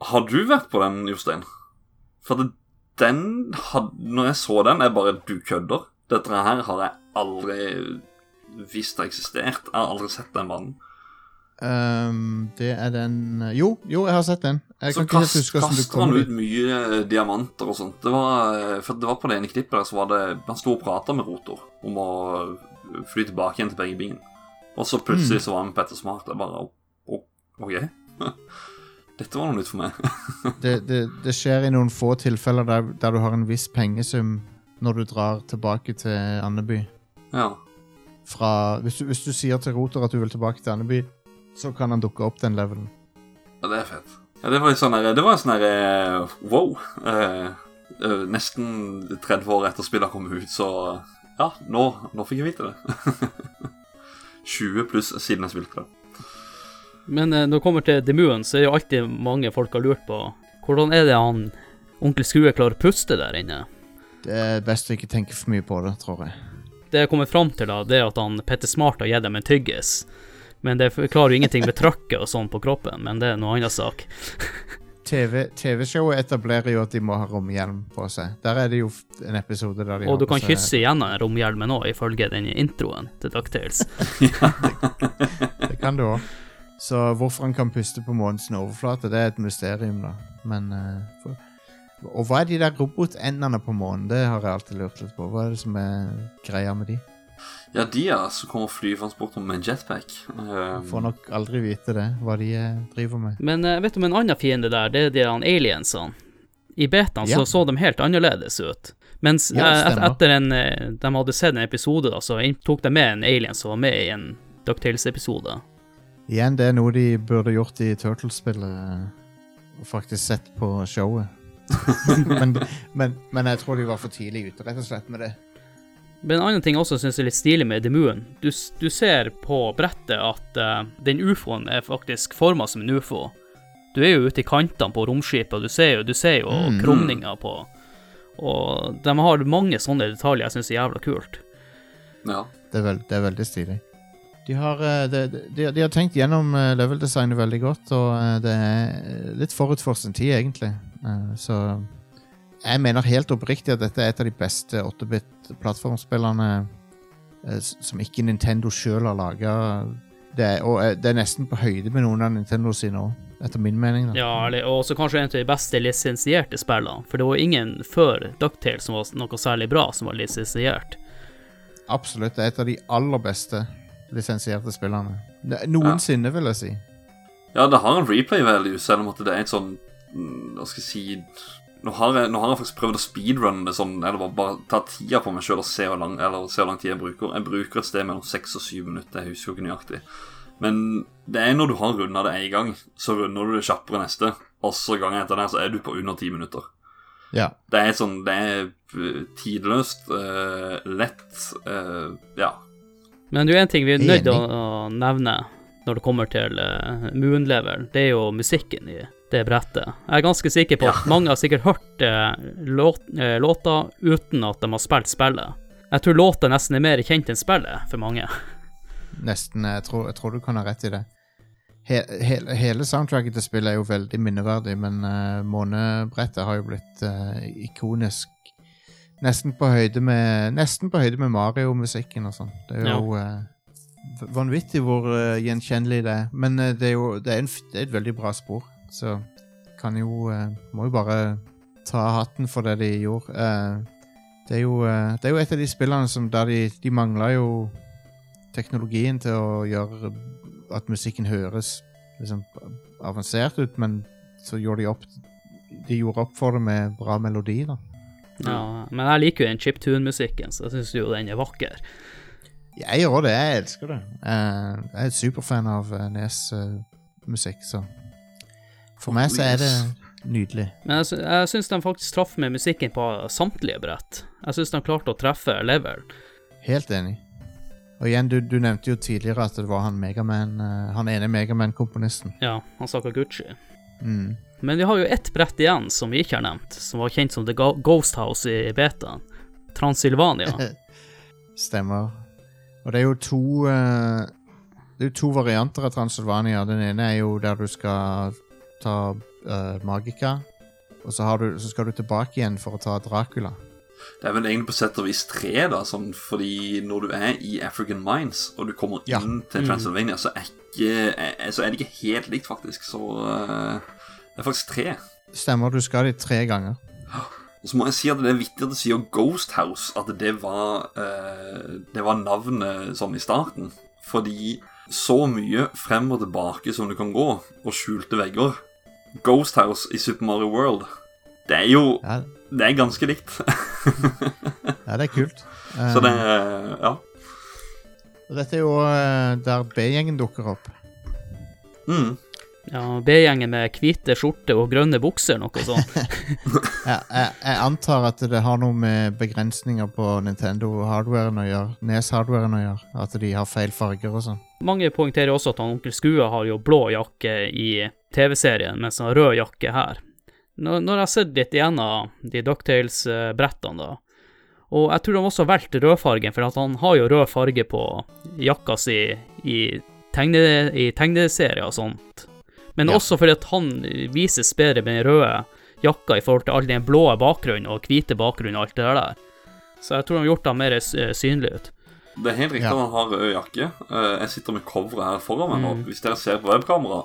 Speaker 1: Har du vært på den, Jostein? For det, den had, Når jeg så den, jeg bare Du kødder. Dette her har jeg aldri visst har eksistert. Jeg har aldri sett den mannen.
Speaker 3: Um, det er den Jo, jo, jeg har sett den. Jeg
Speaker 1: Så kast, kaster han ut mye eh, diamanter og sånt. Det var, eh, for det var på det ene klippet der så var det Han sto og prata med Rotor om å fly tilbake igjen til Bergebingen. Og så plutselig
Speaker 3: Mm.
Speaker 1: så var han Petter Smart. Jeg bare «Å, OK. Dette var noe nytt for meg.
Speaker 3: Det, det, det skjer i noen få tilfeller der, der du har en viss pengesum når du drar tilbake til Andeby.
Speaker 1: ja.
Speaker 3: Fra, hvis, du, hvis du sier til Rotor at du vil tilbake til Andeby, så kan han dukke opp den levelen.
Speaker 1: ja, det er fett. Ja, det var sånn her, det var sånn her eh, Wow. Uh, uh, nesten 30 år etter spillet kom ut, så Ja, nå, nå fikk jeg vite det. 20 pluss siden jeg spilte det.
Speaker 2: Men uh, når det kommer til Demuen, så er jo alltid mange folk har lurt på hvordan er det han onkel Skrue klarer å puste der inne.
Speaker 3: Det er best å ikke tenke for mye på det, tror jeg.
Speaker 2: Det jeg kommer fram til, da, det er at han Petter Smart har gitt dem en tyggis. Men det forklarer jo ingenting med trøkket og sånn på kroppen, men det er noe annen sak.
Speaker 3: TV TV-showet etablerer jo at de må ha romhjelm på seg. Der er det jo en episode der de
Speaker 2: Og
Speaker 3: har
Speaker 2: du kan kysse gjennom romhjelmen òg, ifølge den introen til Ducktales.
Speaker 3: Det kan du òg. Så hvorfor han kan puste på månens overflate, det er et mysterium, da. Men uh, for, Og hva er de der robotendene på månen? Det har jeg alltid lurt litt på. Hva er det som er greia med de?
Speaker 1: Ja, de ja, som kommer flytransport med en jetpack. Um,
Speaker 3: Får nok aldri vite det, hva de eh, driver med.
Speaker 2: Men eh, vet du om en annen fiende der, det er de han aliensene. I betaen
Speaker 3: Ja.
Speaker 2: så så de helt annerledes ut. Mens
Speaker 3: Ja,
Speaker 2: eh, et, etter en de hadde sett en episode, da, så tok de med en alien som var med i en Ducktales-episode.
Speaker 3: Igjen, det er noe de burde gjort i Turtles-spillet. Og faktisk sett på showet. men, men, men jeg tror de var for tidlig ute, rett og slett, med det.
Speaker 2: Men en annen ting jeg også syns er litt stilig med The Moon, du, du ser på brettet at uh, den ufoen er faktisk forma som en ufo. Du er jo ute i kantene på romskipet, og du ser jo, du ser jo
Speaker 3: Mm.
Speaker 2: krumninga på Og de har mange sånne detaljer jeg syns er jævla kult.
Speaker 1: ja.
Speaker 3: Det er, veld, det er veldig stilig. De har, eh, de, de, de har tenkt gjennom eh, level-designet veldig godt, og det er litt forut for sin tid, egentlig. Eh, Så jeg mener helt oppriktig at dette er et av de beste 8-bit-plattformspillene eh, som ikke Nintendo sjøl har laga. Det, er- og eh, det er nesten på høyde med noen av Nintendo sine òg, etter min mening. Da.
Speaker 2: Ja, og også kanskje en av de beste lisensierte spillene, for det var ingen før Ducktales som var noe særlig bra, som var lisensiert.
Speaker 3: Absolutt. Det er et av de aller beste lisensierte spillene. Ne- Noensinne, vil jeg si.
Speaker 1: ja, det har en replay value, selv om at det er et sånn Hva skal jeg si Nå har jeg, nå har jeg faktisk prøvd å speedrunne det sånn, eller bare, bare ta tida på meg sjøl og se hvor, lang, eller se hvor lang tid jeg bruker. Jeg bruker et sted mellom seks og syv minutter, jeg husker jo ikke nøyaktig. Men det er når du har runda det én gang, så runder du det kjappere neste. Og så gangen etter det, så er du på under ti minutter.
Speaker 3: Ja.
Speaker 1: Det er sånn Det er eh, tidløst, uh, lett uh, Ja.
Speaker 2: Men det er jo en ting vi er nødt til å, å nevne når det kommer til uh, Moon Level, det er jo musikken i det brettet. Jeg er ganske sikker på at mange har sikkert hørt eh, låt, eh, låter uten at de har spilt spillet. Jeg tror låta nesten er mer kjent enn spillet for mange.
Speaker 3: Nesten. Jeg tror, jeg tror du kan ha rett i det. He, he, hele soundtracket til spillet er jo veldig minneverdig, men uh, månebrettet har jo blitt uh, ikonisk. Nesten på høyde med med Mario-musikken og sånn. Det er jo ja. uh, vanvittig hvor gjenkjennelig det er. Men det er jo det er, en, det er et veldig bra spor, så kan jo eh, Må jo bare ta hatten for det de gjorde. Eh, det, er jo, eh, det er jo et av de spillene som der de, de mangla jo teknologien til å gjøre at musikken høres liksom avansert ut, men så gjorde de opp De gjorde opp for det med bra melodi, da.
Speaker 2: Ja, men jeg liker jo den chiptune-musikken, så jeg syns jo den er vakker.
Speaker 3: Jeg gjør det, jeg elsker det. Jeg er superfan av Nes-musikk, så For meg så er det nydelig.
Speaker 2: Men jeg, sy jeg syns de faktisk traff med musikken på samtlige brett. Jeg syns de klarte å treffe level.
Speaker 3: Helt enig. Og igjen, du, du nevnte jo tidligere at det var han Megaman, eh, han ene Megaman-komponisten.
Speaker 2: Ja, han Sakaguchi.
Speaker 3: Mm.
Speaker 2: Men vi har jo ett brett igjen som vi ikke har nevnt, som var kjent som The Ghost House i betaen. Transylvania.
Speaker 3: Stemmer. Og det er jo to uh, Det er jo to varianter av Transylvania. Den ene er jo der du skal ta uh, Magica, og så, har du, så skal du tilbake igjen for å ta Dracula.
Speaker 1: Det er vel egentlig på sett og vis tre, da, sånn, fordi når du er i African Mines, og du kommer
Speaker 3: Ja.
Speaker 1: inn til Transylvania, så, er ikke, er, så er det ikke helt likt, faktisk. Så uh, det er faktisk tre.
Speaker 3: Stemmer, du skal dit tre ganger.
Speaker 1: Og så må jeg si at det er vittig at du sier Ghost House, at det var, uh, det var navnet sånn i starten. Fordi så mye frem og tilbake som du kan gå, og skjulte vegger Ghost House i Super Mario World, det er jo
Speaker 3: Ja,
Speaker 1: Det er ganske likt.
Speaker 3: ja det er kult.
Speaker 1: så det
Speaker 3: Eh,
Speaker 1: Ja.
Speaker 3: dette er jo eh, der B-gjengen dukker opp.
Speaker 1: Mm.
Speaker 2: Ja, B-gjengen med hvite skjorte og grønne bukser, noe sånt.
Speaker 3: ja, jeg, jeg antar at det har noe med begrensninger på Nintendo-hardwaren å gjøre. Nes-hardwaren å gjøre. At de har feil farger og sånn.
Speaker 2: Mange poengterer også at han onkel Skua har jo blå jakke i TV-serien, mens han har rød jakke her. Når, når jeg har sett litt igjennom de Ducktails-brettene, da, og jeg tror de også har valgt rødfargen, for at han har jo rød farge på jakka si i, tegne, i tegneserier og sånt. Men
Speaker 3: Ja.
Speaker 2: også fordi at han vises bedre med den røde jakka i forhold til all den blå bakgrunnen og hvite bakgrunnen og alt det der. Så jeg tror de har gjort ham mer eh, synlig ut.
Speaker 1: Det er helt riktig
Speaker 3: Ja.
Speaker 1: at han har rød jakke. Eh, Jeg sitter med coveret her foran meg nå.
Speaker 2: Mm.
Speaker 1: Hvis dere ser på webkamera,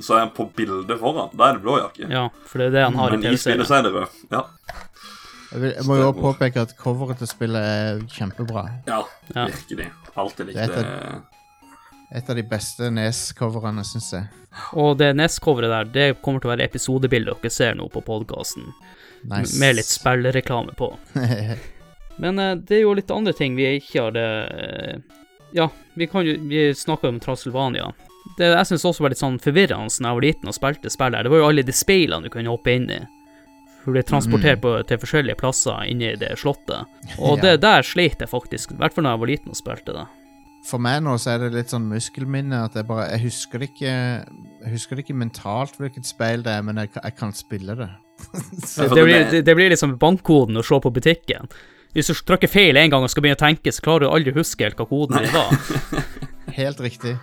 Speaker 1: så er han på bildet foran. Da er det blå jakke.
Speaker 2: Ja, for det er det han har
Speaker 1: Men
Speaker 2: i
Speaker 1: spillet så er det rød. Ja.
Speaker 3: Jeg, vil, jeg må jo påpeke at coveret til spillet er kjempebra.
Speaker 1: ja,
Speaker 2: Ja.
Speaker 1: virkelig. Alltid likt
Speaker 3: Det
Speaker 1: det.
Speaker 3: Et av de beste Nes-coverene, syns jeg.
Speaker 2: Og det Nes-coveret der, det kommer til å være episodebildet dere ser nå på podkasten,
Speaker 3: Nice.
Speaker 2: med litt spillreklame på. Men eh, det er jo litt andre ting vi ikke har det... Ja, vi kan jo Vi snakka om Transylvania. Det jeg syns også var litt sånn forvirrende da jeg var liten og spilte spill her, det var jo alle de speilene du kunne hoppe inn i. Du ble transportert på, til forskjellige plasser inni det slottet. Og det der sleit jeg faktisk, i hvert fall da jeg var liten og spilte det.
Speaker 3: For meg nå så er det litt sånn muskelminne at jeg bare Jeg husker det ikke Jeg husker det ikke mentalt hvilket speil det er, men jeg, kan- jeg kan spille det.
Speaker 2: Det blir,
Speaker 1: det-
Speaker 2: det, det blir liksom bankkoden å se på butikken. Hvis du trykker feil en gang og skal begynne å tenke, så klarer du aldri å huske helt hva koden din var.
Speaker 3: Helt riktig.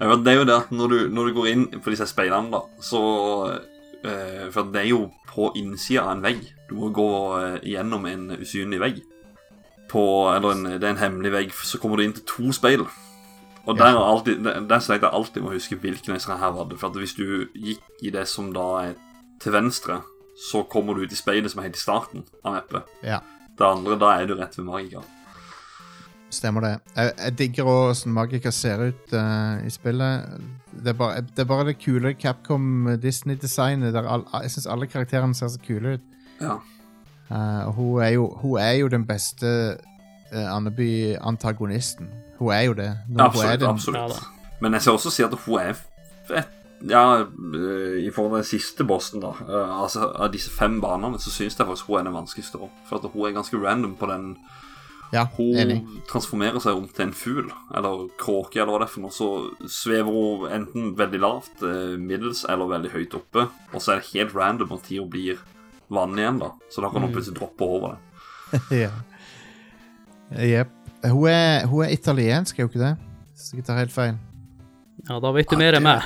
Speaker 1: Ja, det er jo det at når du, når du går inn på disse speilene, da, så uh, For det er jo på innsida av en vegg. Du må gå uh, gjennom en usynlig vegg. På, eller en, det er en hemmelig vegg, så kommer du inn til to speil. Og der, er alltid, der sleit jeg alltid med å huske hvilken jeg her var det. For at hvis du gikk i det som da er til venstre, så kommer du ut i speilet som er helt i starten av neppet.
Speaker 3: Ja,
Speaker 1: Det andre, da er du rett ved magikeren.
Speaker 3: stemmer det. Jeg, jeg digger åssen Magica ser ut uh, i spillet. Det er, bare, det er bare det kule Capcom Disney-designet. der all, Jeg syns alle karakterene ser så kule ut.
Speaker 1: Ja.
Speaker 3: Eh, og hun, er jo, hun er jo den beste uh, Andeby-antagonisten. Hun er jo det. Er
Speaker 1: Absolutt.
Speaker 3: den,
Speaker 1: absolutt.
Speaker 2: Ja.
Speaker 1: Men jeg skal også si at hun er fett. Ja, øh, i forhold til den siste bossen, da. Uh, altså, Av disse fem banene så syns jeg faktisk hun er den vanskeligste. også. For at hun er ganske random på den
Speaker 3: Ja,
Speaker 1: Hun
Speaker 3: enig.
Speaker 1: transformerer seg om til en fugl, eller kråke, eller hva det er for noe. Så svever hun enten veldig lavt, middels eller veldig høyt oppe. Og så er det helt random når tida blir vann igjen, da. Så da kan hun plutselig droppe over det.
Speaker 3: ja. Jepp. Hun, er- hun er italiensk, er hun ikke det? Hvis jeg ikke tar helt feil.
Speaker 2: Ja, da vet du mer enn meg.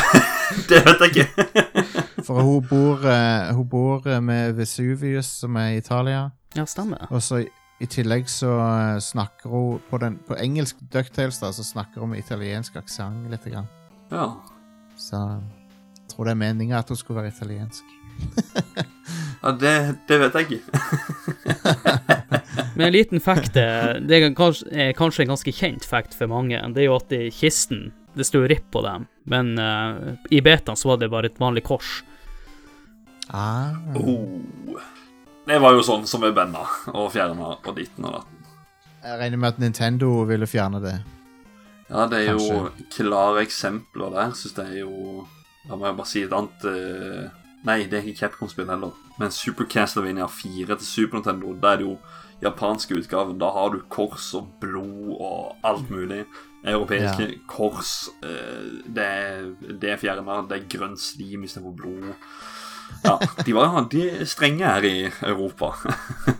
Speaker 1: Det vet jeg ikke.
Speaker 3: For hun bor, eh, hun bor eh, med Vesuvius, som er i Italia.
Speaker 2: Ja, stemmer.
Speaker 3: Og så i, i tillegg så eh, snakker hun på, den, på engelsk Ducktails da, så snakker hun med italiensk aksent litt. Grann.
Speaker 1: Ja.
Speaker 3: Så jeg tror det er meninga at hun skulle være italiensk.
Speaker 1: Ja det, det vet jeg ikke.
Speaker 2: Men en liten fact, det er kanskje, er kanskje en ganske kjent fact for mange, det er jo at i kisten, det sto RIP på dem, men uh, i betaen så var det bare et vanlig kors.
Speaker 3: Ah.
Speaker 1: Oh. Det var jo sånn som med benda og fjerna på ditten og datten.
Speaker 3: Jeg regner med at Nintendo ville fjerne det.
Speaker 1: Ja, det er jo klare eksempler der, syns jeg jo Da må jeg bare si et annet eh, Nei, det er ikke Capcom-spill heller. Men Super Castlevania 4 til Super Nintendo, da er det jo japanske utgaven. Da har du kors og blod og alt mulig. Europeiske kors. Eh, det er, det er fjerna. Det er grønn slim istedenfor blod. Ja, de var de strenge her i Europa.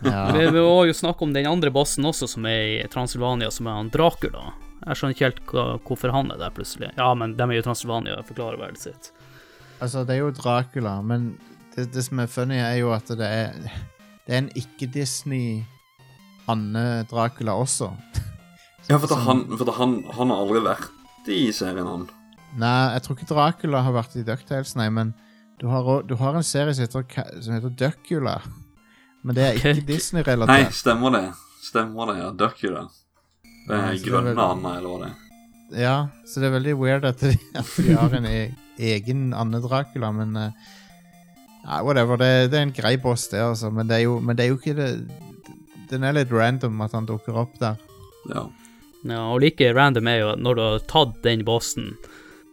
Speaker 3: Ja.
Speaker 2: Vi, vi må jo snakke om den andre bossen også, som er i Transylvania, som er han Dracula. Jeg skjønner ikke helt hvorfor han er der plutselig. Ja, men de er jo i Transylvania, forklarer verden sitt.
Speaker 3: Altså, det er jo Dracula, men det, det som er funny, er jo at det er Det er en ikke-Disney Anne Dracula også.
Speaker 1: Ja, for, at han, for han, han har aldri vært i serien, han.
Speaker 3: Nei, jeg tror ikke Dracula har vært i DuckTales, nei, men du har, du har en serie som heter, som heter Duckula. Men det er ikke.
Speaker 2: Disney-relatert.
Speaker 1: Nei, stemmer det. Stemmer det, ja. Duckula. Det er
Speaker 3: er
Speaker 1: grønne
Speaker 3: veldig...
Speaker 1: Anna, eller hva det er.
Speaker 3: Ja, så det er veldig weird at de, at de har en e egen Anne Dracula, men eh, ja, whatever. Det, det er en grei boss, det, altså. Men det er jo, men det er jo ikke det Den er litt random at han dukker opp der.
Speaker 1: Ja.
Speaker 2: Ja, og like random er jo når du har tatt den bossen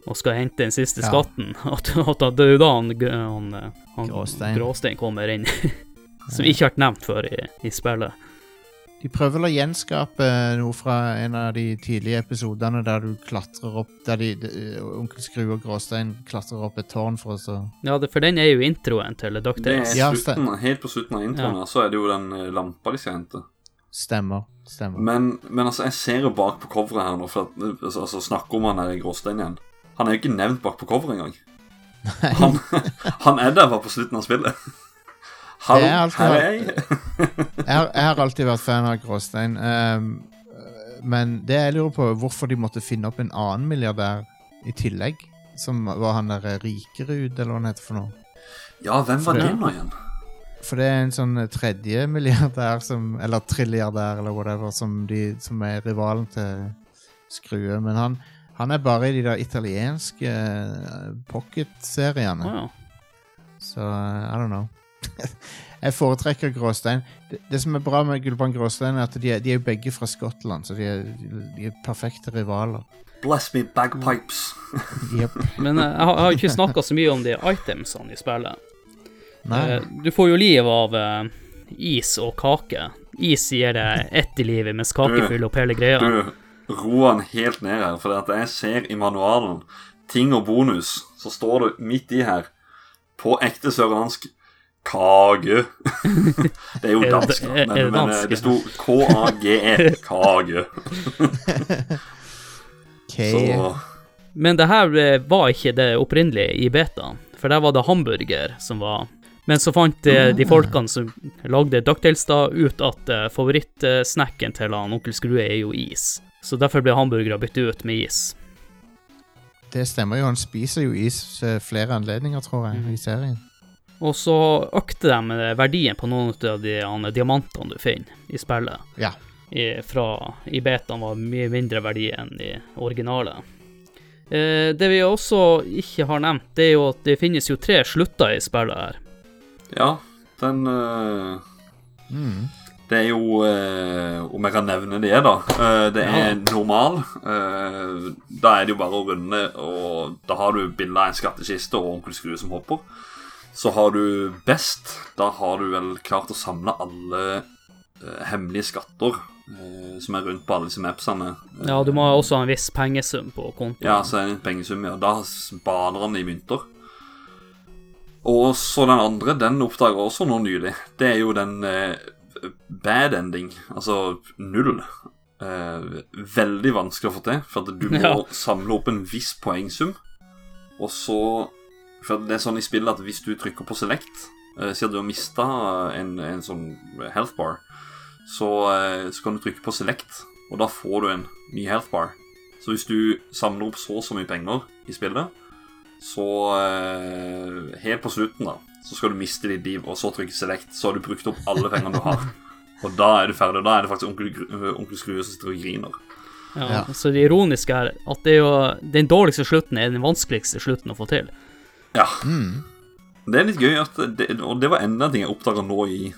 Speaker 2: og skal hente den siste
Speaker 3: Ja.
Speaker 2: skatten, at, at det er jo da han, han, han
Speaker 3: Gråstein.
Speaker 2: Gråstein kommer inn. Som ikke har vært nevnt før i, i spillet.
Speaker 3: De prøver vel å gjenskape noe fra en av de tidlige episodene der du klatrer opp Der de, de, onkel Skru og Gråstein klatrer opp et tårn for å så
Speaker 2: Ja, det, for den er jo introen til
Speaker 1: er
Speaker 2: DuckTales.
Speaker 3: Ja,
Speaker 1: helt på slutten av introen
Speaker 2: Ja.
Speaker 1: så er det jo den eh, lampa de skal hente.
Speaker 3: Stemmer. Stemmer.
Speaker 1: Men, men altså, jeg ser jo bak på coveret her nå, for at, altså, snakker om han der i gråstein igjen. Han er jo ikke nevnt bak på coveret engang. Han, han er der bare på slutten av spillet. Hallo,
Speaker 3: er
Speaker 1: her er jeg.
Speaker 3: jeg, har, jeg har alltid vært fan av Gråstein. Um, men det jeg lurer på, hvorfor de måtte finne opp en annen milliardær i tillegg. Som var han der eh, Rikerud, eller hva han heter for noe.
Speaker 1: Ja, hvem var det nå igjen?
Speaker 3: For det er en sånn eh, tredje milliardær som Eller trilliardær, eller whatever, som, de, som er rivalen til Skrue. Men han, han er bare i de der italienske eh, pocket-seriene.
Speaker 2: Ja.
Speaker 3: Så I don't know. jeg foretrekker Gråstein. Det, det som er bra med Gulbrand Gråstein, er at de er, de er begge fra Skottland, så de er, de er perfekte rivaler.
Speaker 1: Bless me bagpipes.
Speaker 3: yep.
Speaker 2: Men eh, jeg har, jeg har ikke snakka så mye om de itemsene i spillet.
Speaker 3: Nei.
Speaker 2: Eh, Du får jo liv av eh, is og kake. Is gir deg ett i livet, mens kake fyller opp hele greia.
Speaker 1: Du, ro han helt ned her, for at jeg ser i manualen ting og bonus, så står det midt i her, på ekte sørlandsk, kage. det er jo dansk, men,
Speaker 2: er- er
Speaker 1: men,
Speaker 2: det
Speaker 1: men eh, det sto K-A-G-E, kage.
Speaker 3: K.
Speaker 1: Så
Speaker 2: Men det her eh, var ikke det opprinnelige i betaen, for der var det hamburger som var Men så fant eh, de folkene som lagde Ducktails da, ut at favorittsnacken til han onkel Skrue er jo is. Så derfor ble hamburgere byttet ut med is.
Speaker 3: Det stemmer jo, han spiser jo is flere anledninger, tror jeg,
Speaker 2: Mhm.
Speaker 3: i serien.
Speaker 2: Og så økte de eh, verdien på noen av de diamantene du finner i spillet.
Speaker 3: Ja.
Speaker 2: I, fra, I betaen var mye mindre verdi enn i originale. Eh, det vi også ikke har nevnt, det er jo at det finnes jo tre slutter i spillet her.
Speaker 1: ja, den øh...
Speaker 3: Mm.
Speaker 1: Det er jo øh, Om jeg kan nevne det, da. Øh, det er
Speaker 2: Ja.
Speaker 1: normal. Eh, da er det jo bare å runde, og da har du bilde av en skattkiste og onkel Skrue som hopper. Så har du best. Da har du vel klart å samle alle eh, hemmelige skatter eh, som er rundt på alle disse mapsene.
Speaker 2: Ja, du må også ha en viss pengesum på kontoen.
Speaker 1: ja, så er det en pengesum, ja. Da baner han i mynter. Og så den andre, den oppdager også nå nylig. Det er jo den eh, bad ending, altså null. Eh, veldig vanskelig å få til, for at du må
Speaker 2: Ja.
Speaker 1: samle opp en viss poengsum. Og så For det er sånn i spillet at hvis du trykker på select, uh, siden du har mista en, en sånn health bar, så, uh, så kan du trykke på select, og da får du en ny health bar. Så hvis du samler opp så og så mye penger i spillet, så uh, helt på slutten da, så skal du miste ditt liv, og så trykke select, så har du brukt opp alle pengene du har. Og da er du ferdig, og da er det faktisk onkel, onkel Skrue som sitter og griner.
Speaker 2: Ja,
Speaker 3: Ja.
Speaker 2: Så det ironiske er at det er jo den dårligste slutten er den vanskeligste slutten å få til.
Speaker 1: Ja,
Speaker 3: Mm.
Speaker 1: det er litt gøy, at det, og det var enda en ting jeg oppdaga nå i,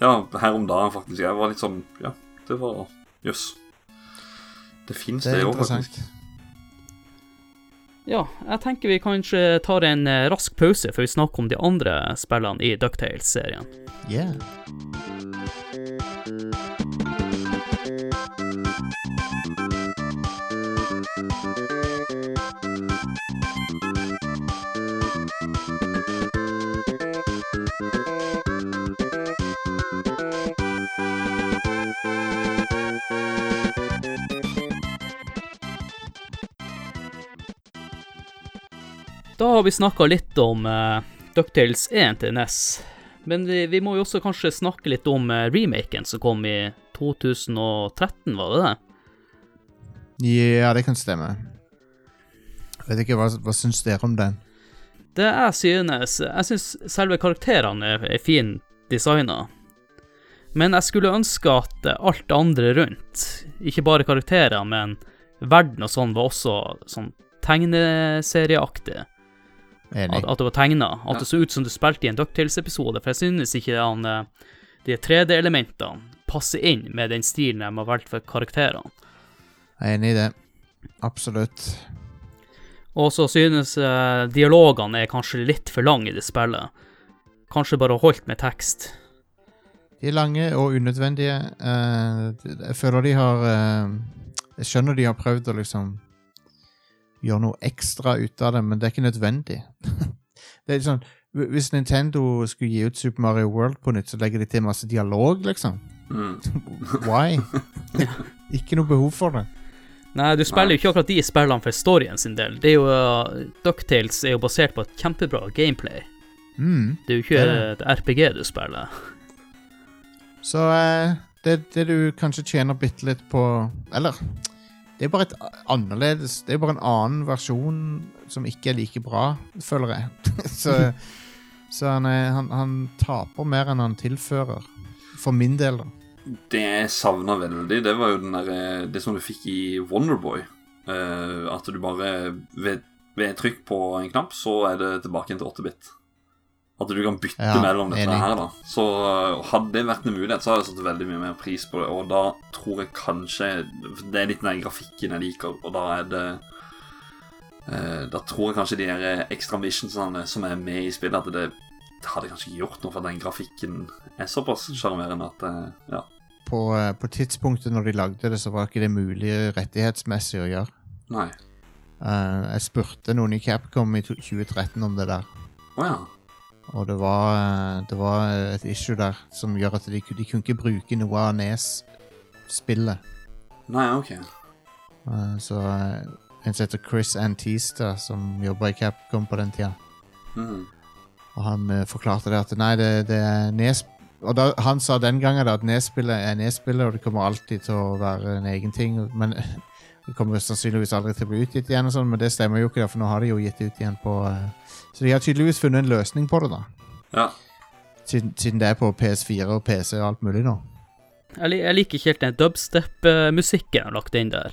Speaker 1: ja, her om dagen faktisk. Jeg var litt sånn, ja, det var, jøss. Det finnes
Speaker 3: Det
Speaker 1: jo faktisk.
Speaker 2: Ja, jeg tenker vi kanskje tar en eh, rask pause før vi snakker om de andre spillene i Ducktales-serien.
Speaker 3: Yeah.
Speaker 2: Da har vi snakka litt om uh, Ducktales 1 til NES, men vi, vi må jo også kanskje snakke litt om uh, remaken som kom i 2013, var det det?
Speaker 3: Ja, det kan stemme. Jeg Vet ikke, hva, hva syns dere om den?
Speaker 2: Det jeg synes Jeg synes selve karakterene er, er fint designa. Men jeg skulle ønske at eh, alt det andre rundt, ikke bare karakterer, men verden og sånn, var også sånn tegneserieaktig. At, at det var tegna. At
Speaker 1: Ja.
Speaker 2: det så ut som du spilte i en Ducktails-episode. For jeg synes ikke han, eh, de 3D-elementene passer inn med den stilen de har valgt for karakterene.
Speaker 3: Jeg er enig i det. Absolutt.
Speaker 2: Og så synes eh, dialogene er kanskje litt for lange i det spillet. Kanskje bare holdt med tekst.
Speaker 3: De er lange og unødvendige. Eh, jeg føler de har eh, Jeg skjønner de har prøvd å liksom gjøre noe ekstra ut av det, men det er ikke nødvendig. det er sånn Hvis Nintendo skulle gi ut Super Mario World på nytt, så legger de til masse dialog, liksom.
Speaker 1: Mm.
Speaker 3: Why? ikke noe behov for det.
Speaker 2: Nei, du spiller
Speaker 1: Nei.
Speaker 2: jo ikke akkurat de spillene for storyen sin del. Det er jo, uh, Ducktales er jo basert på et kjempebra gameplay.
Speaker 3: Mm.
Speaker 2: Det er jo ikke
Speaker 3: Det er
Speaker 2: et RPG du spiller.
Speaker 3: Så uh, det, det du kanskje tjener bitte litt på Eller det er bare et annerledes Det er bare en annen versjon som ikke er like bra, føler jeg. så så han, han, han taper mer enn han tilfører. For min del, da.
Speaker 1: Det jeg savna veldig, det var jo der, eh, det som du fikk i Wonderboy. Uh, at du bare ved, ved trykk på en knapp, så er det tilbake til 8-bit. At du kan bytte
Speaker 3: Ja,
Speaker 1: mellom dette
Speaker 3: enig.
Speaker 1: her, da. Så eh, hadde det vært en mulighet, så hadde jeg satt veldig mye mer pris på det. Og da tror jeg kanskje Det er litt den grafikken jeg liker, og da er det eh, Da tror jeg kanskje de der ekstra missionsene som er med i spillet, at det, det hadde kanskje ikke gjort noe, for den grafikken er såpass sjarmerende at eh, Ja.
Speaker 3: På, eh, på tidspunktet når de lagde det, så var ikke det mulig rettighetsmessig å gjøre.
Speaker 1: Nei.
Speaker 3: Eh, jeg spurte noen i Capcom i 2013 om det der.
Speaker 1: Å ja.
Speaker 3: Og det var, eh, det var et issue der som gjør at de, de kunne ikke bruke noe av Nes-spillet.
Speaker 1: Nei, ok.
Speaker 3: Eh, så eh, en som heter Chris Antista, som jobba i Capcom på den tida,
Speaker 1: Mhm.
Speaker 3: og han eh, forklarte det at nei, det, det er Nes... Og da, han sa den gangen da at Nes-spillet er Nes-spillet, og det kommer alltid til å være en egen ting. Men det kommer sannsynligvis aldri til å bli utgitt igjen, og sånn, men det stemmer jo ikke, da, for nå har de jo gitt ut igjen på eh, Så de har tydeligvis funnet en løsning på det, da.
Speaker 1: Ja.
Speaker 3: Siden, siden det er på PS4 og PC og alt mulig nå.
Speaker 2: Jeg, jeg liker ikke helt den dubstep-musikken lagt inn der.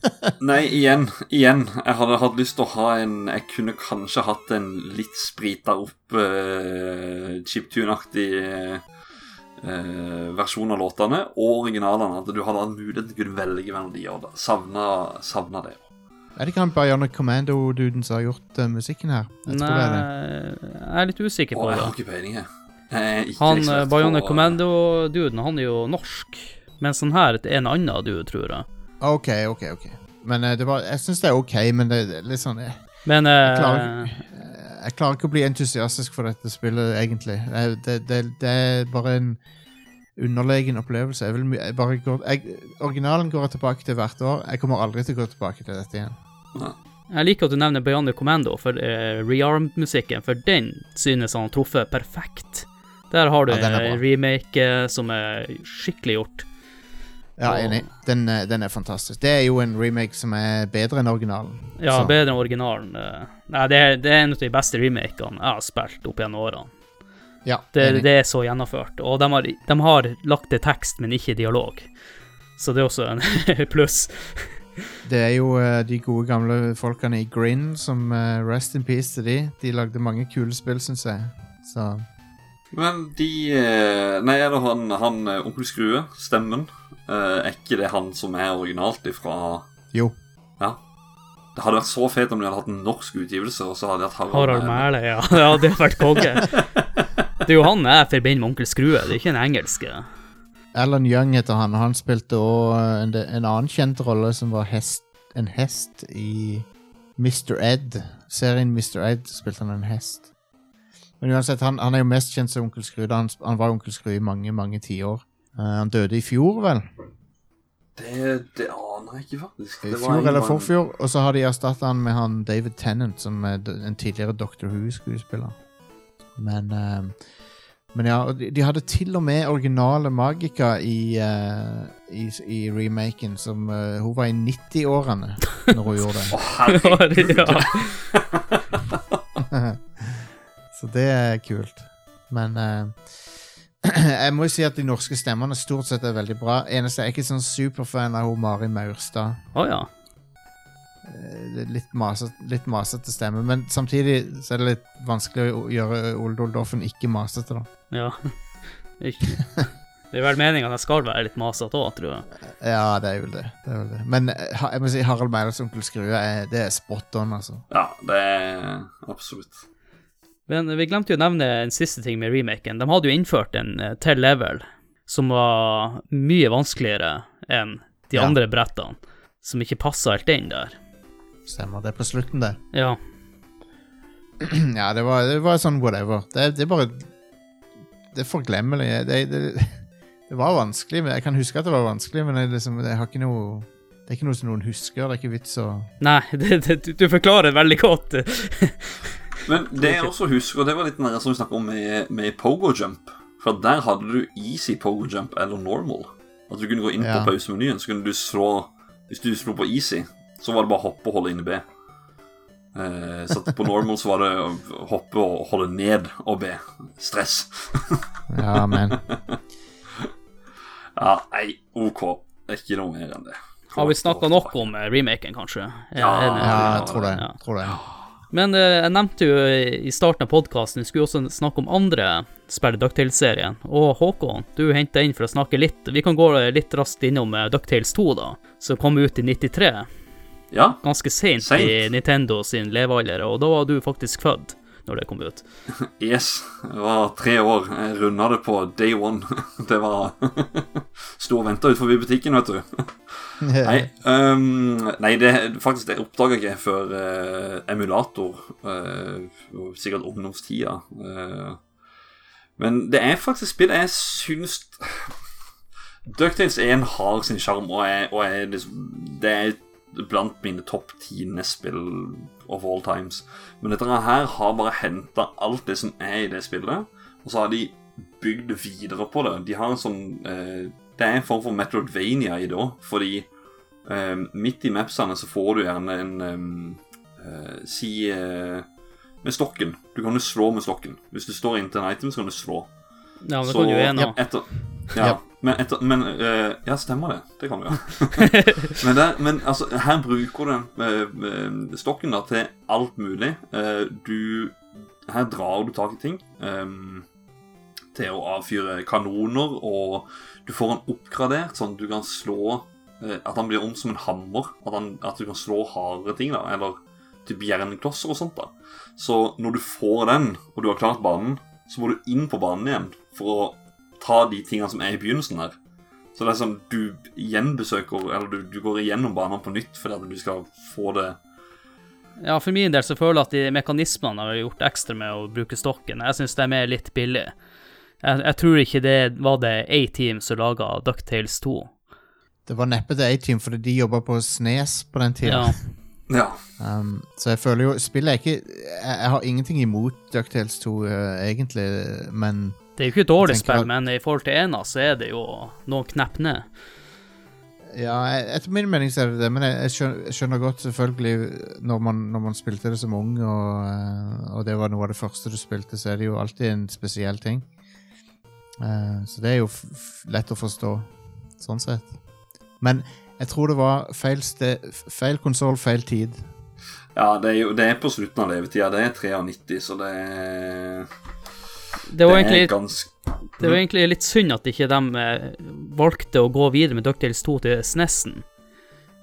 Speaker 1: Nei, igjen, igjen. Jeg hadde hatt lyst til å ha en Jeg kunne kanskje hatt en litt sprita opp uh, chiptune-aktig eh, versjon av låtene og originalene. At du hadde hatt mulighet til å kunne velge mellom de og savna, savna det.
Speaker 3: Er det ikke han Bionic Commando-duden som har gjort uh, musikken her? Jeg det.
Speaker 2: Nei, jeg er litt usikker på
Speaker 1: jeg
Speaker 2: det.
Speaker 1: har ikke peiling, jeg. Jeg
Speaker 2: Han eh,
Speaker 1: på-
Speaker 2: Commando-duden, han er jo norsk. Mens han her er en annen dude, tror jeg.
Speaker 3: Ok, ok, ok. Men uh, det var, jeg syns det er ok, men det er litt sånn Jeg,
Speaker 2: Men eh,
Speaker 3: klarer Jeg klarer ikke å bli entusiastisk for dette spillet, egentlig. Det, det, det er bare en underlegen opplevelse. Jeg vil jeg bare går, jeg, originalen går jeg tilbake til hvert år. Jeg kommer aldri til å gå tilbake til dette igjen.
Speaker 2: jeg liker at du nevner Bionic Commando for uh, rearm-musikken, for den synes han har truffet perfekt. Der har du
Speaker 3: Ja,
Speaker 2: en remake eh, som er skikkelig gjort.
Speaker 3: Ja, enig. Den, eh, den er fantastisk. Det er jo en remake som er bedre enn originalen.
Speaker 2: Ja,
Speaker 3: Så-
Speaker 2: bedre enn originalen. eh. Nei, det er, det er en av de beste remakene jeg har spilt opp gjennom årene.
Speaker 3: Ja,
Speaker 2: Det,
Speaker 3: enig.
Speaker 2: det er så gjennomført. Og de har, de har lagt til tekst, men ikke dialog. Så det er også en pluss.
Speaker 3: Det er jo eh, de gode gamle folkene i Grin som Rest in peace til de. De lagde mange kule spill, syns jeg. Så
Speaker 1: Men de Nei, er det han, han Onkel Skrue, stemmen? Eh, er ikke det han som er originalt ifra
Speaker 3: jo.
Speaker 1: Ja. Det hadde vært så fett om de hadde hatt en norsk utgivelse, og så hadde de hatt Harald,
Speaker 2: Harald
Speaker 1: Mæhle.
Speaker 2: Mæhle, ja. ja. Det hadde vært konge. Det er jo han jeg forbinder med Onkel Skrue, det er ikke en engelsk.
Speaker 3: Alan Young heter han, og han spilte òg en, en annen kjent rolle som var hest, en hest i Mr. Ed. Serien Mr. Ed spilte han en hest. Men uansett, han, han er jo mest kjent som Onkel Skrue. Han, han var Onkel Skrue i mange, mange tiår. Uh, han døde i fjor, vel?
Speaker 1: Det, det aner jeg ikke, faktisk.
Speaker 3: I fjor eller forfjor. Og så har de erstatta han med han David Tennant, som er en tidligere Doctor Who-skuespiller. Men eh, Men ja, og de, de hadde til og med originale Magica i, eh, i, i remaken, som eh, Hun var i 90-årene når hun gjorde det.
Speaker 1: Å, herregud.
Speaker 2: ja.
Speaker 3: Så det er kult. Men eh, jeg må jo si at de norske stemmene stort sett er veldig bra. Eneste jeg er ikke sånn superfan av hun Mari Maurstad.
Speaker 2: Oh, ja.
Speaker 3: Eh, litt masete, maset stemme, men samtidig så er det litt vanskelig å gjøre Ole Oldoffen ikke masete, da.
Speaker 2: Ja. Ikke. Det er vel meninga at jeg skal være litt masete òg, tror jeg.
Speaker 3: Ja, det er jo det. det, er vel det. Men eh, jeg må si Harald Meilers onkel Skrue, er, det er spot on, altså.
Speaker 1: Ja, det er absolutt.
Speaker 2: Men vi glemte jo å nevne en siste ting med remaken. De hadde jo innført en eh, til level som var mye vanskeligere enn de
Speaker 3: Ja.
Speaker 2: andre brettene, som ikke passa helt inn der.
Speaker 3: Stemmer. Det på slutten, det.
Speaker 2: Ja.
Speaker 3: ja, det var, det var sånn whatever. Det, det er bare Det er forglemmelig. Det, det, det var vanskelig. Jeg kan huske at det var vanskelig, men jeg, liksom, jeg har ikke noe Det er ikke noe som noen husker. Det er ikke vits å
Speaker 2: Nei, det, det, du- du forklarer veldig godt.
Speaker 1: Men det jeg også husker, og det var litt mer som vi snakket om med, med Pogo Jump. For der hadde du easy pogo jump eller normal. At du kunne gå inn
Speaker 3: Ja.
Speaker 1: på pausemenyen, så kunne du slå Hvis du slo på easy, så var det bare hoppe og holde inne B. Eh, så at på normal så var det hoppe og holde ned og B. Stress.
Speaker 3: Ja, men
Speaker 1: Ja, nei, OK. Det er ikke noe mer enn det.
Speaker 2: Har vi snakka nok om eh, remaken, kanskje?
Speaker 1: Ja.
Speaker 3: Ja, jeg tror det.
Speaker 2: Ja.
Speaker 3: Tror det.
Speaker 2: Men eh, jeg nevnte jo i starten av podkasten, vi skulle også snakke om andre spill i Ducktails-serien. Og Håkon, du henta inn for å snakke litt Vi kan gå litt raskt innom eh, Ducktails 2, da, som kom ut i 93.
Speaker 1: Ja,
Speaker 2: Ganske seint
Speaker 1: Sent.
Speaker 2: i Nintendo sin levealder, og da var du faktisk født når det kom ut.
Speaker 1: yes. Det var tre år. Jeg runda det på day one. Det var Sto og venta utenfor butikken, vet du. Nei, um, nei det, faktisk det oppdaga jeg ikke før uh, emulator. Uh, sikkert ungdomstida. Uh, men det er faktisk spill jeg syns Ducktails 1 har sin sjarm, og, er- og er liksom, det er blant mine topp ti NES-spill of all times. Men dette her har bare henta alt det som er i det spillet, og så har de bygd videre på det. De har en sånn eh, Det er en form for Metroidvania i det òg, fordi eh, midt i mapsene så får du gjerne en eh, eh, Si eh, med stokken. Du kan jo slå med stokken. Hvis du står inntil en item, så kan du slå.
Speaker 2: Ja, det
Speaker 1: Så-
Speaker 2: kan jo
Speaker 1: gjøre
Speaker 2: nå.
Speaker 1: etter, Ja. Men, etter, men eh, Ja, stemmer det. Det kan du, gjøre. men, der, men altså, her bruker du eh, stokken da til alt mulig. Du Her drar du tak i ting. eh, til å avfyre kanoner, og du får han oppgradert sånn at du kan slå At han blir om som en hammer. At, han, at du kan slå hardere ting, da. Eller typ jernklosser og sånt. da Så når du får den, og du har klart banen, så må du inn på banen igjen for å ta de tingene som er i begynnelsen her. Så det er sånn du gjenbesøker Eller du, du går igjennom banene på nytt fordi at du skal få det
Speaker 2: Ja, for min del så føler jeg at de mekanismene har gjort ekstra med å bruke stokken. Jeg syns de er litt billige. Jeg, jeg tror ikke det var det A-Team som laga Ducktales 2.
Speaker 3: Det var neppe det A-Team, fordi de jobba på Snes på den tida.
Speaker 2: Ja.
Speaker 1: Ja.
Speaker 3: Um, så jeg føler jo Spillet er ikke Jeg, jeg har ingenting imot Ducktales 2, uh, egentlig, men
Speaker 2: Det er jo ikke et dårlig spill, men i forhold til ena så er det jo noen knepp ned.
Speaker 3: Ja, etter min mening så er det det, men jeg, skjønner, jeg skjønner godt selvfølgelig når man, når man spilte det som ung, og, eh, og det var noe av det første du spilte, så er det jo alltid en spesiell ting. Eh, så det er jo lett å forstå, sånn sett. Men jeg tror det var feil, sted, feil konsoll, feil tid.
Speaker 1: ja det, er jo, det er på slutten av levetida. Det er 93, så det er
Speaker 2: Det var, egentlig,
Speaker 1: ganske
Speaker 2: det var egentlig litt synd at ikke de eh, valgte å gå videre med Ducktales 2 til SNES-en.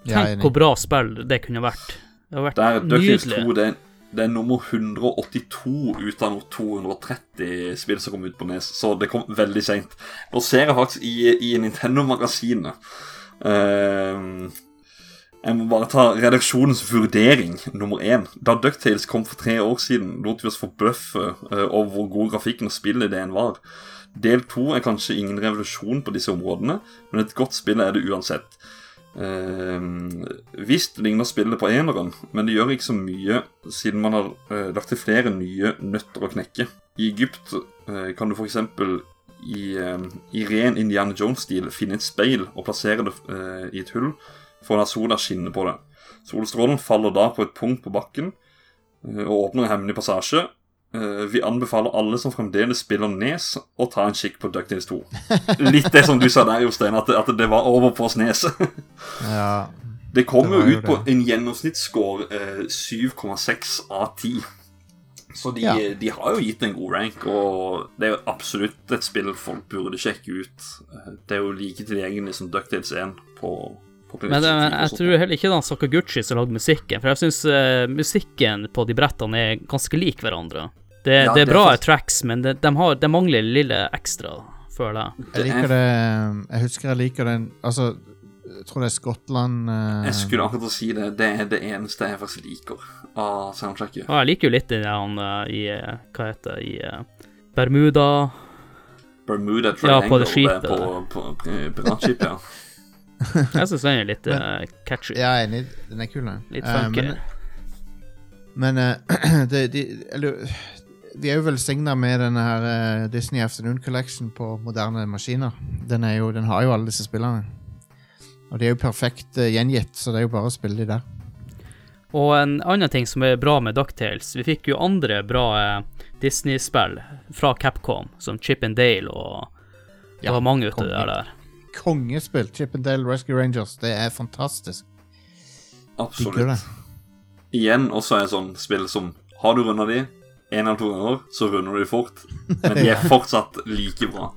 Speaker 2: Tenk hvor bra spill det kunne vært. Det har vært
Speaker 1: Der Ducktails
Speaker 2: nydelig.
Speaker 1: 2 det, er- det er nummer 182 ut av noe 230 spill som kom ut på Nes, så det kom veldig seint. Nå ser jeg faktisk i, i Nintendo-magasinet ehm, Jeg må bare ta redaksjonens vurdering nummer én. Da Ducktales kom for tre år siden, lot vi oss forbløffe eh, over hvor god grafikken og spillideen var. Del to er kanskje ingen revolusjon på disse områdene, men et godt spill er det uansett. Uh, visst ligner spillet på eneren, men det gjør ikke så mye siden man har eh, lagt til flere nye nøtter å knekke. I Egypt eh, kan du f.eks. I, eh, i ren Indiana Jones-stil finne et speil og plassere det eh, i et hull for når la sola skinner på det. Solstrålen faller da på et punkt på bakken eh, og åpner en hemmelig passasje. Eh, vi anbefaler alle som fremdeles spiller Nes, å ta en kikk på Ducktales 2. Litt det som du sa der, Jostein, at, at det var over på Snes.
Speaker 3: Ja,
Speaker 1: Det kom
Speaker 3: Det
Speaker 1: jo ut på en gjennomsnittsscore eh, 7,6 av 10. Så de,
Speaker 3: Ja.
Speaker 1: de har jo gitt en god rank, og det er jo absolutt et spill folk burde sjekke ut. Eh, Det er jo like tilgjengelig som Ducktales 1 på, på
Speaker 2: Men det,
Speaker 1: PlayStation 4 og
Speaker 2: jeg tror heller ikke det er Sakaguchi som lagde musikken, for jeg syns musikken på de brettene er ganske lik hverandre. Det,
Speaker 1: Ja,
Speaker 2: det er
Speaker 1: det er
Speaker 2: bra
Speaker 1: fast-
Speaker 2: tracks, men det, de, har, de mangler lille ekstra, føler jeg.
Speaker 3: jeg liker det Jeg husker jeg liker den Altså, jeg tror det er Skottland uh...
Speaker 1: Jeg skulle akkurat si det. Det er det eneste jeg faktisk liker av soundtracket.
Speaker 2: Ja, jeg liker jo litt den der eh, i eh, Hva heter det, i eh, Bermuda
Speaker 1: Bermuda
Speaker 2: Ja,
Speaker 1: Triangle
Speaker 2: på det skipet.
Speaker 1: På, på, på, på ja.
Speaker 2: Jeg syns den er litt uh, catchy.
Speaker 3: Ja, jeg er enig. Den er kul, den.
Speaker 2: Litt
Speaker 3: funky.
Speaker 2: funky.
Speaker 3: men men uh, det, de, eller, vi er jo velsigna med denne her eh, Disney Afternoon Collection på moderne maskiner. Den, jo, den har jo alle disse spillene. Og de er jo perfekt eh, gjengitt, så det er jo bare å spille de der.
Speaker 2: Og en annen ting som er bra med Ducktales, vi fikk jo andre bra eh, Disney-spill fra Capcom, som Chip and Dale og Det
Speaker 3: Ja,
Speaker 2: var mange ute der. der.
Speaker 3: Kongespill. Chippendale Rescue Rangers. Det er fantastisk.
Speaker 1: Absolutt.
Speaker 3: det.
Speaker 1: Igjen også et sånt spill som Har du runda de en eller to ganger, så runder du de fort. Men de er fortsatt like bra.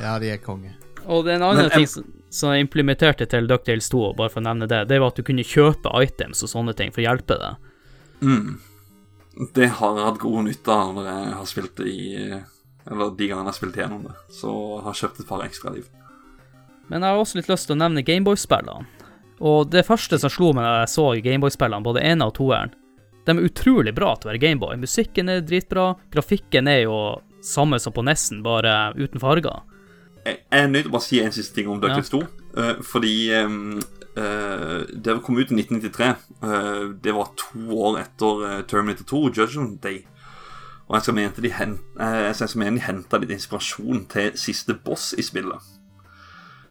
Speaker 3: Ja, de er konge.
Speaker 2: Og det er en annen
Speaker 1: Men
Speaker 2: ting som, som jeg implementerte til Ducktales 2, bare for å nevne det, det var at du kunne kjøpe items og sånne ting for å hjelpe deg.
Speaker 1: Mm. Det har jeg hatt god nytte av når jeg har spilt det i Eller de gangene jeg har spilt gjennom det. Så jeg har kjøpt et par ekstra liv.
Speaker 2: Men jeg har også litt lyst til å nevne Gameboy-spillene. Og det første som slo meg da jeg så Gameboy-spillene, både ene og toeren, de er utrolig bra til å være Gameboy. Musikken er dritbra, grafikken er jo samme som på Nessen, bare uten farger.
Speaker 1: Jeg er nødt til å bare si en siste ting om DuckTales 2. eh, fordi um, uh, det kom ut i 1993. Uh, det var to år etter eh, Terminator 2, Judgment Day. Og eh, jeg skal mene de henta litt inspirasjon til siste boss i spillet.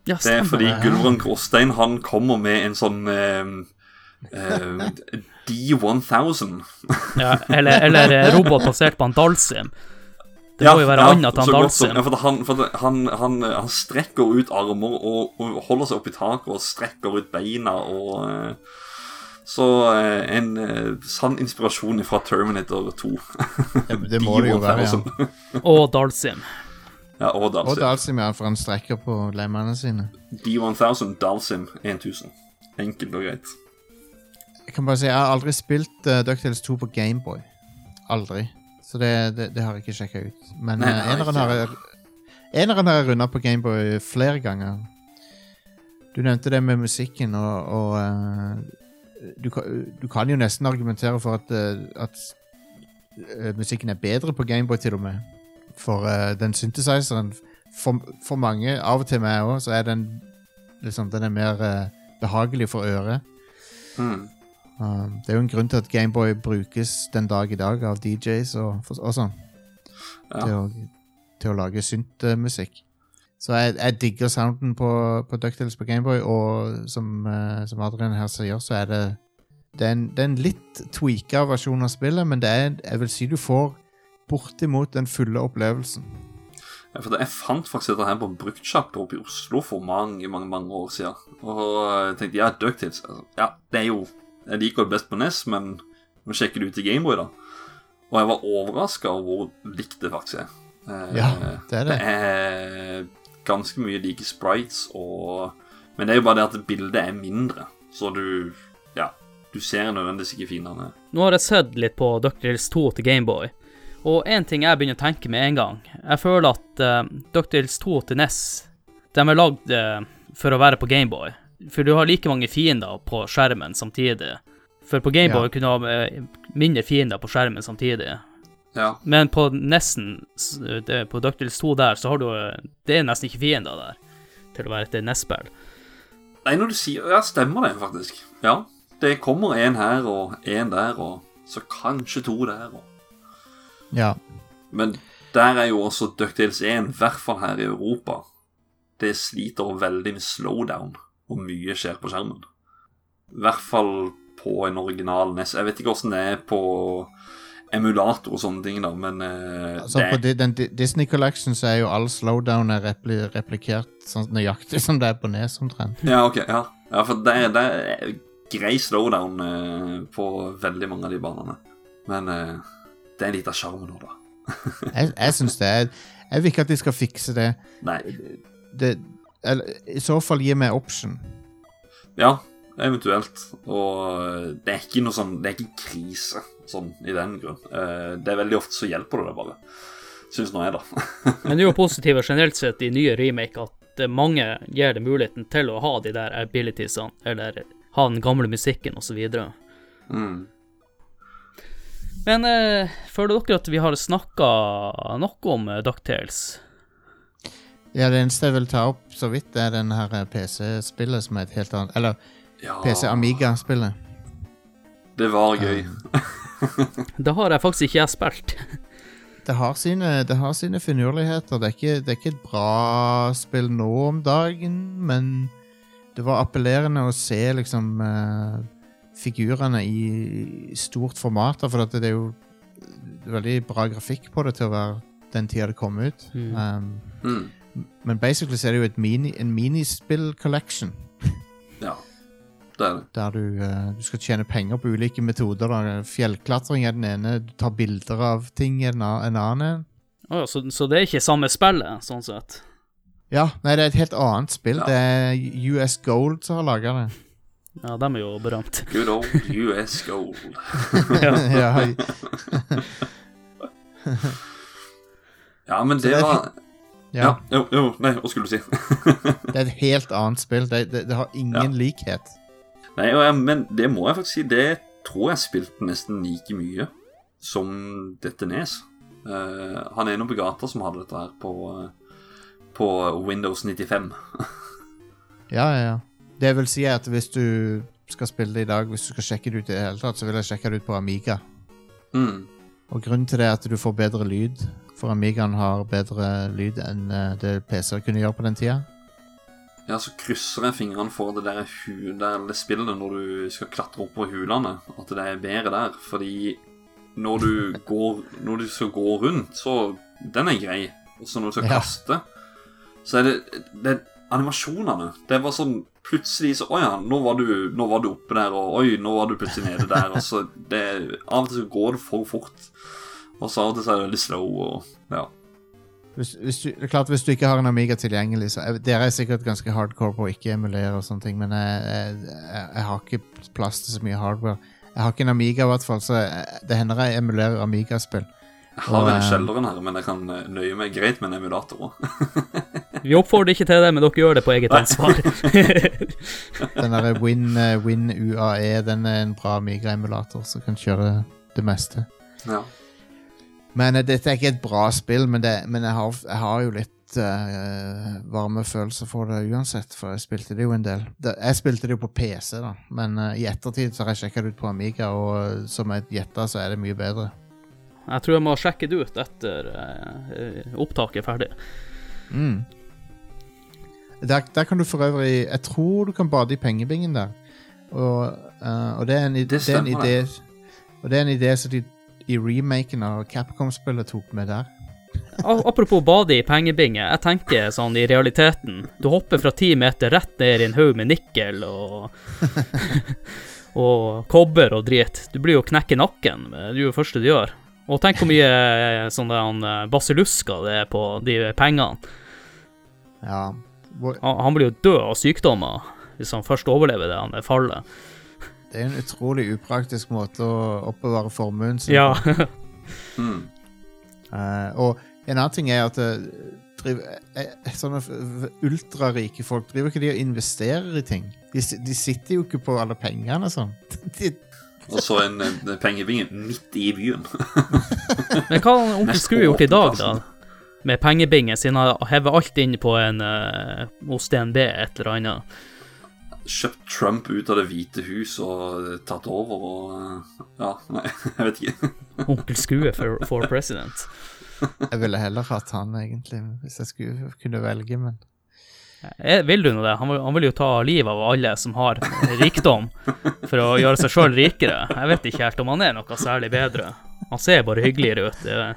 Speaker 2: Ja,
Speaker 1: Det er fordi
Speaker 3: det.
Speaker 1: Gulvran Gråstein han kommer med en sånn ehm, eh, D1000.
Speaker 2: Ja, eller, eller eh, robot basert på en Dalsim. Det
Speaker 1: Ja,
Speaker 2: må jo være
Speaker 1: ja,
Speaker 2: annet
Speaker 1: som-
Speaker 2: Dalsim.
Speaker 1: Ja, for han, for han, han, han strekker ut armer og, og holder seg opp i taket og strekker ut beina og eh, Så eh, en eh, sann inspirasjon fra Terminator 2.
Speaker 3: Det, det må det jo være, ja.
Speaker 2: Og Dalsim.
Speaker 1: Ja, og
Speaker 3: Og
Speaker 1: Dalsim.
Speaker 3: Dalsim, ja, for han strekker på lemmene sine.
Speaker 1: D1000, Dalsim 1000. Enkelt og greit.
Speaker 3: Jeg kan bare si, jeg har aldri spilt uh, DuckTales 2 på Gameboy. Aldri. Så det, det, det har jeg ikke sjekka ut. Men
Speaker 1: Nei,
Speaker 3: uh, eneren har jeg Eneren har jeg runda på Gameboy flere ganger. Du nevnte det med musikken, og, og uh, du, kan- du kan jo nesten argumentere for at, at musikken er bedre på Gameboy, til og med. For uh, den synthesizeren for, for mange, av og til meg òg, så er den liksom, den er mer uh, behagelig for øret.
Speaker 1: Mm.
Speaker 3: Um, det er jo en grunn til at Gameboy brukes den dag i dag av DJs og, og sånn.
Speaker 1: Ja.
Speaker 3: Til, å, til å lage synt-musikk. Så jeg, jeg digger sounden på, på Ducktails på Gameboy, og som, uh, som Adrian her sier, så er det det er, en, det er en litt tweaka versjon av spillet, men det er, jeg vil si du får bortimot den fulle opplevelsen.
Speaker 1: Ja, for Jeg fant faktisk dette her på bruktsjappe oppe i Oslo for mange mange, mange år siden. Og jeg tenkte ja, Ducktails altså, Ja, det er jo Jeg liker det best på NES, men må sjekke det ut i Gameboy, da. Og jeg var overraska over hvor likt det faktisk er. Eh,
Speaker 3: Ja, det er det.
Speaker 1: Det er ganske mye like sprites og Men det er jo bare det at bildet er mindre, så du Ja, du ser nødvendigvis ikke fiendene.
Speaker 2: Nå har jeg sett litt på DuckTales 2 til Gameboy, og en ting jeg begynner å tenke med en gang Jeg føler at uh, DuckTales 2 til NES De er lagd uh, for å være på Gameboy. For du har like mange fiender på skjermen samtidig. For på Gameboy
Speaker 3: Ja.
Speaker 2: kunne du ha eh, mindre fiender på skjermen samtidig.
Speaker 1: Ja.
Speaker 2: Men på nesten på DuckTales 2 der, så har du eh, Det er nesten ikke fiender der til å være et NES-spill.
Speaker 1: Nei, når du sier Ja, stemmer det faktisk. Ja. Det kommer en her og en der, og så kanskje to der. Og.
Speaker 3: Ja.
Speaker 1: Men der er jo også DuckTales 1, i hvert fall her i Europa. Det sliter veldig med slowdown, og mye skjer på skjermen. I hvert fall på en original NES. Jeg vet ikke åssen det er på emulator og sånne ting, da, men uh,
Speaker 3: Altså,
Speaker 1: det
Speaker 3: på den Disney Collection så er jo all slowdown repli replikert sånn nøyaktig som det er på Nes, omtrent.
Speaker 1: Ja, ok, ja. ja for det, er- det er grei slowdown uh, på veldig mange av de banene. Men eh, det er litt av sjarmen nå, da.
Speaker 3: Jeg, jeg syns det. Er, jeg vil ikke at de skal fikse det.
Speaker 1: Nei.
Speaker 3: det eller, I så fall gi meg option.
Speaker 1: Ja, eventuelt. Og eh, det er ikke noe sånn Det er ikke krise sånn i den grunn. Eh, Det er veldig ofte så hjelper det deg bare. Syns nå jeg, da.
Speaker 2: Men det er jo positivt generelt sett i nye remake at eh, mange gir det muligheten til å ha de der abilitiesene, eller ha den gamle musikken osv.
Speaker 1: Mm.
Speaker 2: Men uh, føler dere at vi har snakka noe om eh, DuckTales?
Speaker 3: Ja, Det eneste jeg vil ta opp så vidt, er den her eh, PC-spillet som er et helt annet Eller
Speaker 1: Ja,
Speaker 3: PC Amiga-spillet.
Speaker 1: Det var gøy.
Speaker 2: Det har jeg faktisk ikke jeg spilt.
Speaker 3: det, har sine, det har sine finurligheter. Det er, ikke, det er ikke et bra spill nå om dagen, men det var appellerende å se liksom eh, figurene i stort format. For det er jo veldig bra grafikk på det til å være den tida det kom ut.
Speaker 2: Mm.
Speaker 3: Um,
Speaker 1: Mm.
Speaker 3: men basically så er det jo et mini, en minispill-collection.
Speaker 1: Ja, det er det.
Speaker 3: Der du, uh, du skal tjene penger på ulike metoder. Da. Fjellklatring er den ene, du tar bilder av ting er en, en annen.
Speaker 2: Ja, så, så det er ikke samme spillet, sånn sett?
Speaker 3: Ja, nei, det er et helt annet spill.
Speaker 1: Ja.
Speaker 3: Det er US Gold som har laga det.
Speaker 2: Ja, de er jo berømt.
Speaker 1: Good old US Gold.
Speaker 2: ja.
Speaker 3: ja,
Speaker 1: Ja, men det
Speaker 3: det
Speaker 1: var
Speaker 3: ja.
Speaker 1: Ja, jo, jo, nei, hva skulle du si?
Speaker 3: Det er et helt annet spill. Det, det, det har ingen likhet.
Speaker 1: Nei, jeg, men det må jeg faktisk si, det tror jeg spilte nesten like mye som dette Nes. Uh, han er en på gata som hadde dette her på, eh, på Windows 95.
Speaker 3: Ja, ja, ja. Det vil si at hvis du skal spille det i dag, hvis du skal sjekke det ut i det hele tatt, så vil jeg sjekke det ut på Amiga.
Speaker 1: Mm.
Speaker 3: Og grunnen til det er at du får bedre lyd. For Amigaen har bedre lyd enn eh, det PC-er kunne gjøre på den tida.
Speaker 1: Ja, så krysser jeg fingrene for det der, hu, der det spillet når du skal klatre opp på hulene, at det er bedre der. Fordi når du, går, når du skal gå rundt, så Den er grei. Og så når du skal
Speaker 3: Ja.
Speaker 1: kaste, så er det, det animasjonene. Det var sånn plutselig så Å ja, nå var, du, nå var du oppe der, og oi, nå var du plutselig nede der. Og så det, Av og til så går det for fort. Og så av og til så er det litt slow, og ja.
Speaker 3: Hvis, hvis du, det er klart hvis du ikke har en Amiga tilgjengelig, så er, Dere er sikkert ganske hardcore på å ikke emulere og sånne ting, men jeg, jeg, jeg, har ikke plass til så mye hardware. Jeg har ikke en Amiga, i hvert fall, så det hender jeg emulerer Amiga-spill.
Speaker 1: Jeg har
Speaker 3: Og,
Speaker 1: en i
Speaker 3: eh,
Speaker 1: kjelleren her, men jeg kan eh, nøye meg greit med en emulator òg.
Speaker 2: Vi oppfordrer ikke til det, men dere gjør det på eget ansvar.
Speaker 3: Den der Win, eh, Win UAE, den er en bra Amiga-emulator som kan kjøre det meste.
Speaker 1: Ja.
Speaker 3: Men eh, dette er ikke et bra spill, men, det, men jeg, har, jeg har jo litt uh, varme følelser for det uansett, for jeg spilte det jo en del. Jeg spilte det jo på PC, da, men uh, i ettertid så har jeg sjekka det ut på Amiga, og som jeg gjetta, så er det mye bedre.
Speaker 2: Jeg tror jeg må sjekke det ut etter uh, opptaket er ferdig.
Speaker 3: Mm. Der, der kan du for øvrig Jeg tror du kan bade i pengebingen der. Og, uh, og det er en,
Speaker 1: Det
Speaker 3: det er en
Speaker 1: stemmer,
Speaker 3: idé Og det er en idé som de i remaken av Capcom-spillet tok med der.
Speaker 2: Apropos bade i pengebinge. Jeg tenker sånn i realiteten. Du hopper fra ti meter rett ned i en haug med nikkel og Og kobber og drit. Du blir jo knekk i nakken. Det er jo det første du gjør. Og tenk hvor mye eh, sånne eh, basillusker det er på de pengene.
Speaker 3: Ja.
Speaker 2: Han, han blir jo død av sykdommer hvis han først overlever det han fallet.
Speaker 3: Det er en utrolig upraktisk måte å oppbevare formuen sin
Speaker 2: Ja.
Speaker 3: på.
Speaker 1: Mm.
Speaker 3: uh, og en annen ting er at eh, driv, eh, sånne ultrarike folk driver ikke de og investerer i ting. De, de sitter jo ikke på alle pengene sånn. De,
Speaker 1: Og så en, en pengebinge midt i byen.
Speaker 2: Men hva har onkel Skrue gjort i dag, da? Med pengebingen, siden han hever alt inn på en uh, hos DNB, et eller annet.
Speaker 1: Kjøpt Trump ut av Det hvite hus og tatt over og eh, Ja, nei, jeg vet ikke.
Speaker 2: Onkel Skue for, for president.
Speaker 3: jeg ville heller hatt han, egentlig, hvis jeg skulle kunne velge, men
Speaker 2: jeg, Vil du nå det? Han vil, han vil jo ta livet av alle som har rikdom, for å gjøre seg sjøl rikere. Jeg vet ikke helt om han er noe særlig bedre. Han ser bare hyggeligere ut, det er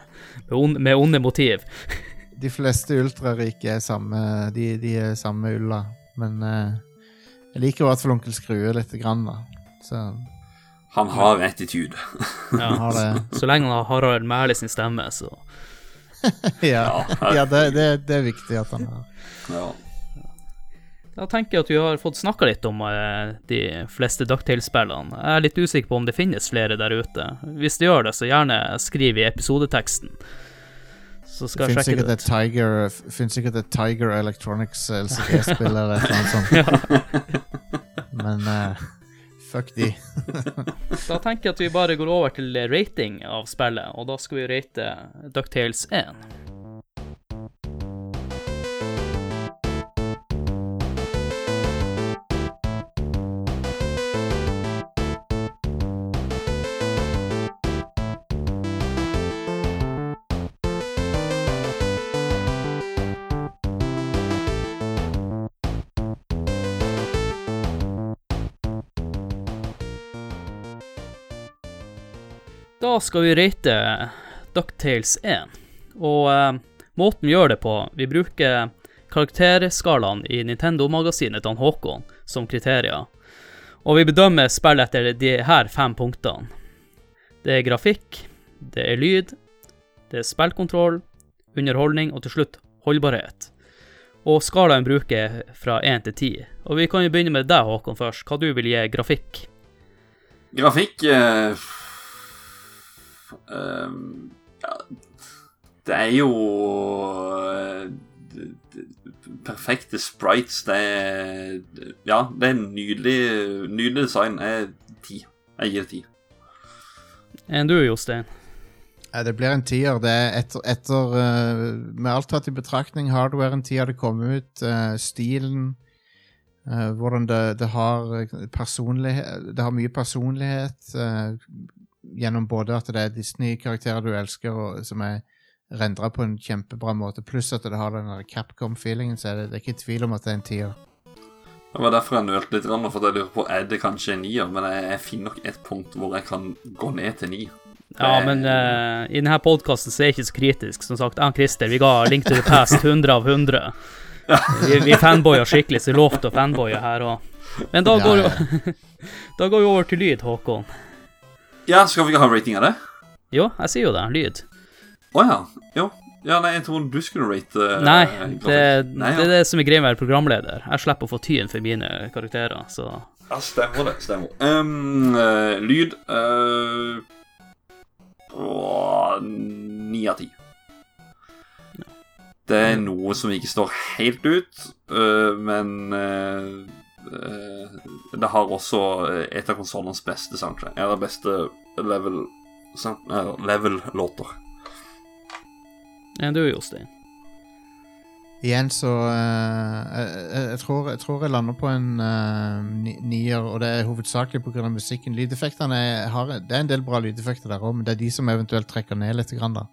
Speaker 2: med onde, med onde motiv.
Speaker 3: de fleste ultrarike er samme De, de er samme ulla. Men eh, jeg liker i hvert fall Onkel Skrue lite grann, da. Så
Speaker 1: Han har attitude.
Speaker 2: Ja.
Speaker 3: har det
Speaker 2: Så lenge han har Harald Mæhle sin stemme, så
Speaker 3: Ja, ja det, det, det er viktig at han har.
Speaker 1: Ja.
Speaker 2: Da tenker jeg at vi har fått snakka litt om eh, de fleste Ducktail-spillene. Jeg er litt usikker på om det finnes flere der ute. Hvis det gjør det, så gjerne skriv i episodeteksten. Så
Speaker 3: Det
Speaker 2: skal jeg sjekke det ut.
Speaker 3: Tiger, finnes sikkert et Tiger Electronics LCD-spill eller et eller annet sånt. Men eh, fuck de.
Speaker 2: Da tenker jeg at vi bare går over til rating av spillet, og da skal vi rate Ducktails 1. Skal vi rate Ducktales 1. Og eh, måten vi gjør det på Vi bruker karakterskalaen i Nintendo-magasinet til Håkon som kriterier. Og vi bedømmer spill etter de her fem punktene. Det er grafikk, det er lyd, det er spillkontroll, underholdning og til slutt holdbarhet. Og skalaen bruker fra 1 til 10. Og vi kan jo begynne med deg, Håkon, først. Hva du vil gi grafikk?
Speaker 1: Grafikk eh, ja, Det er jo eh, Perfekte sprites. Det er Ja, det er nydelig, nydelig design. Jeg er ti. Jeg gir ti.
Speaker 2: Enn du, Jostein?
Speaker 3: Ja, det blir en tier. Det er etter, etter eh, Med alt tatt i betraktning, hardwaren, tida det kom ut, eh, stilen eh, Hvordan det, det har personlighet Det har mye personlighet eh, gjennom både at det er Disney-karakterer du elsker, og, som er rendra på en kjempebra måte, pluss at det har den Capcom-feelingen, så er det, det er ikke tvil om at det er en tier.
Speaker 1: Det var derfor jeg nølte litt, for jeg lurer på er det kanskje en nier. Men jeg, jeg finner nok et punkt hvor jeg kan gå ned til ni.
Speaker 2: Ja, men uh, i denne podkasten så er jeg ikke så kritisk. Som sagt, jeg og Christer vi ga Link to the Past 100 av 100. Vi, vi fanboyer skikkelig, så det er lov til å fanboye her òg. Men da går,
Speaker 3: ja.
Speaker 2: jo, da går vi over til lyd, Håkon.
Speaker 1: Ja, skal vi ikke ha rating av det?
Speaker 2: Jo, jeg sier jo det. Lyd.
Speaker 1: Å ja. Jo. Ja, nei, jeg tror du skulle rate uh,
Speaker 2: Nei, det,
Speaker 1: Nei,
Speaker 2: det er det som er greia med å være programleder. Jeg slipper å få tyn for mine karakterer, så
Speaker 1: ja, stemmer det. Stemmer. Um, uh, lyd eh, Ni av ti. Det er noe som ikke står helt ut, uh, men det har også et av konsollenes beste soundtrack. Eller beste level eh, level-låter.
Speaker 2: enn du, Jostein.
Speaker 3: Igjen så uh, jeg, jeg, tror, jeg tror jeg lander på en uh, nier, og det er hovedsakelig pga. musikken. Lydeffektene er, har, Det er en del bra lydeffekter der òg, men det er de som eventuelt trekker ned litt. Grann, da.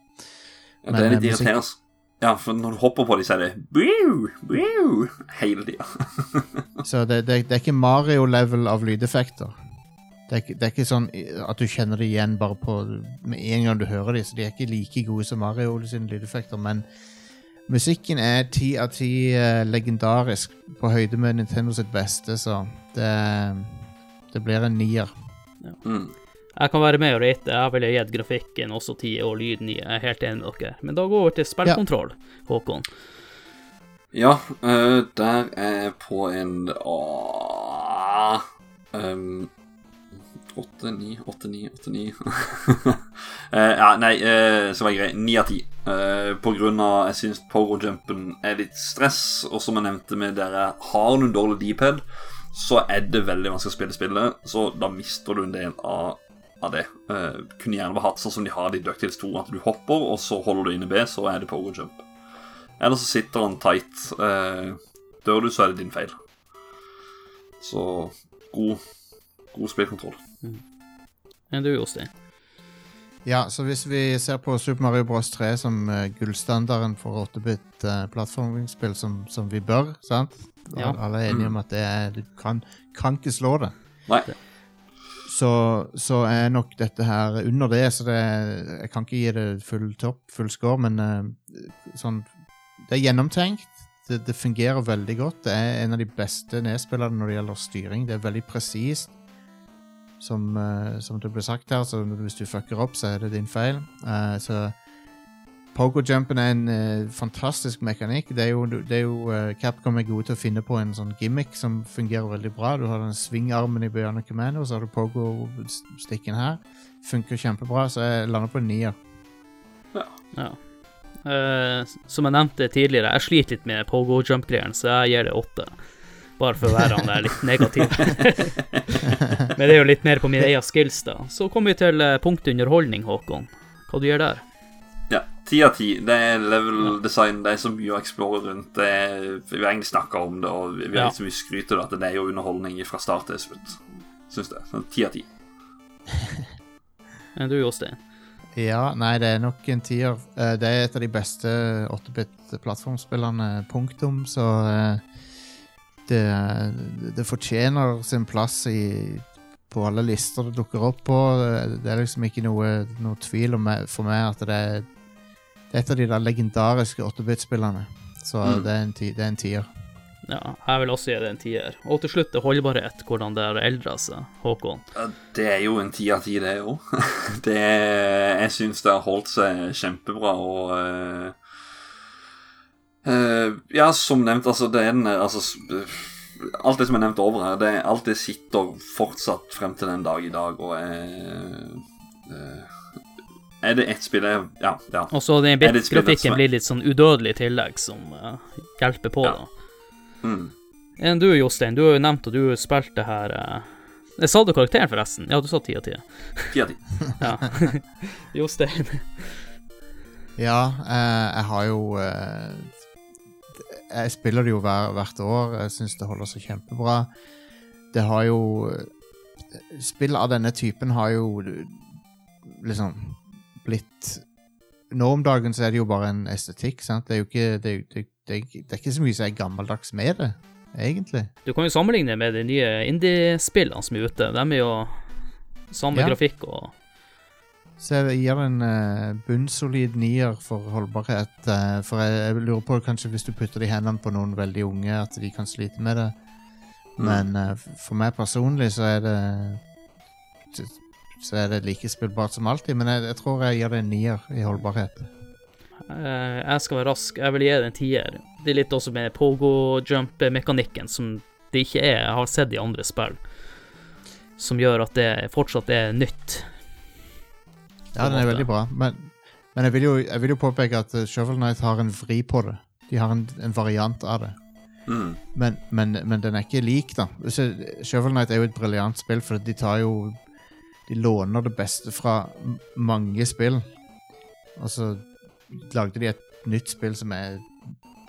Speaker 1: Ja, det er litt
Speaker 3: eh,
Speaker 1: irriterende. Ja, for når du hopper på dem, så er det Boo, boo, hele tida.
Speaker 3: Så det, det, det er ikke Mario-level av lydeffekter. Det er, det er ikke sånn at du kjenner det igjen bare på med en gang du hører dem, så de er ikke like gode som Mario sine lydeffekter, men musikken er ti av ti eh, legendarisk på høyde med Nintendo sitt beste, så det, det blir en nier.
Speaker 1: Mm.
Speaker 2: Jeg kan være med og rate. Jeg ville gitt grafikken også 10 og lyden i. Jeg er helt enig med dere. Men da går vi over til spillkontroll, Håkon.
Speaker 1: Ja, eh, der er jeg på en åh, um, 8, 9, 8, 9, 8, 9 Eh, Ja, nei, uh, så var jeg grei. 9 av 10. Uh, på grunn av jeg syns pogo-jumpen er litt stress, og som jeg nevnte med dere, har du dårlig D-pad, så er det veldig vanskelig å spille spillet, så da mister du en del av, av det. Uh, kunne gjerne vært hatt sånn som de har det i Ducktails 2, at du hopper, og så holder du inne B, så er det power jump. Eller så sitter han tight. Uh, dør du, så er det din feil. Så god, god spillkontroll.
Speaker 2: Enn du, Jostein?
Speaker 3: Ja, så hvis vi ser på Super Mario Bros. 3 som uh, gullstandarden for 8-bit uh, plattformingsspill, som, som vi bør, sant?
Speaker 2: Ja.
Speaker 3: Alle er enige om at det er, du kan, kan ikke slå det.
Speaker 1: Nei.
Speaker 3: Så, så er nok dette her under det, så det Jeg kan ikke gi det full topp, full score, men uh, sånn Det er gjennomtenkt. Det, det fungerer veldig godt. Det er en av de beste nedspillerne når det gjelder styring. Det er veldig presist. Som, uh, som det ble sagt her, så hvis du fucker opp, så er det din feil. Uh, så Pogo-jumpen er en eh, fantastisk mekanikk. Det er jo, det er jo eh, Capcom er gode til å finne på en sånn gimmick som fungerer veldig bra. Du har den svingarmen i Commando, og så har du Pogo-stikken her. Funker kjempebra, så jeg lander på en nier.
Speaker 2: Ja. Eh, som jeg nevnte tidligere, jeg sliter litt med pogo jump-greiene, så jeg gir det åtte. Bare for å være han der litt negativ. Men det er jo litt mer på mine egne skills, da. Så kommer vi til eh, punktet underholdning, Håkon. Hva du gjør der?
Speaker 1: Ti av ti. Det er level design, det er så mye å explore rundt. Det er, vi har egentlig snakka om det, og vi har
Speaker 2: Ja.
Speaker 1: så mye skryt av det, at det er jo underholdning fra start til slutt. Syns det. Så Ti av ti.
Speaker 2: Du, Jostein?
Speaker 3: Ja, nei, det er nok en tier. Eh, det er et av de beste 8-bit-plattformspillene, punktum, så eh, det, det fortjener sin plass i på alle lister det dukker opp på. Det er liksom ikke noe, noe tvil om for meg at det er et av de der legendariske 8-bit-spillene. Så
Speaker 1: Mm.
Speaker 3: det, er en ti, det er en tier.
Speaker 2: Ja, jeg vil også gi det en tier. Og til slutt det holdbarhet, hvordan det eldrer seg, Håkon.
Speaker 1: Ja, Det er jo en ti av ti, det òg. Jeg syns det har holdt seg kjempebra, og uh, uh, Ja, som nevnt, altså, det er den altså, Alt det som er nevnt over her, det, alt det sitter fortsatt frem til den dag i dag, og er eh, Er det ett spill jeg Ja. ja.
Speaker 2: Og så den bit-grafikken blir litt sånn udødelig i tillegg, som uh, hjelper på,
Speaker 1: Ja.
Speaker 2: da.
Speaker 1: Mm.
Speaker 2: Enn du, Jostein, du har jo nevnt at du spilte det her jeg Sa du karakteren, forresten? Ja, du sa ti av ti.
Speaker 1: Ti av ti.
Speaker 2: Ja. Jostein.
Speaker 3: Ja, eh, jeg har jo eh, Jeg spiller det jo hver, hvert år. Jeg syns det holder seg kjempebra. Det har jo Spill av denne typen har jo liksom blitt Nå om dagen så er det jo bare en estetikk, sant. Det er jo ikke Det, det, det, er ikke- det er ikke så mye som er gammeldags med det, egentlig.
Speaker 2: Du kan jo sammenligne med de nye indie-spillene som er ute. De er jo samme
Speaker 3: Ja.
Speaker 2: grafikk og
Speaker 3: Så jeg gir en uh, bunnsolid nier for holdbarhet. Uh, for jeg, jeg lurer på kanskje hvis du putter det i hendene på noen veldig unge, at de kan slite med det.
Speaker 1: Mm.
Speaker 3: Men uh, for meg personlig så er det Så er det like spillbart som alltid. Men jeg, jeg tror jeg gir det en nier i holdbarhet.
Speaker 2: eh, Jeg skal være rask. Jeg vil gi det en tier. Det er litt også med pogo-jump-mekanikken som det ikke er jeg har sett i andre spill. Som gjør at det fortsatt er nytt.
Speaker 3: Ja, den er veldig bra. Men, men jeg, vil jo, jeg vil jo påpeke at eh, Shovel Knight har en vri på det. De har en, en variant av det.
Speaker 1: Mm.
Speaker 3: Men, men, men den er ikke lik, da. Shovel Knight er jo et briljant spill, for de tar jo De låner det beste fra mange spill. Og så lagde de et nytt spill som er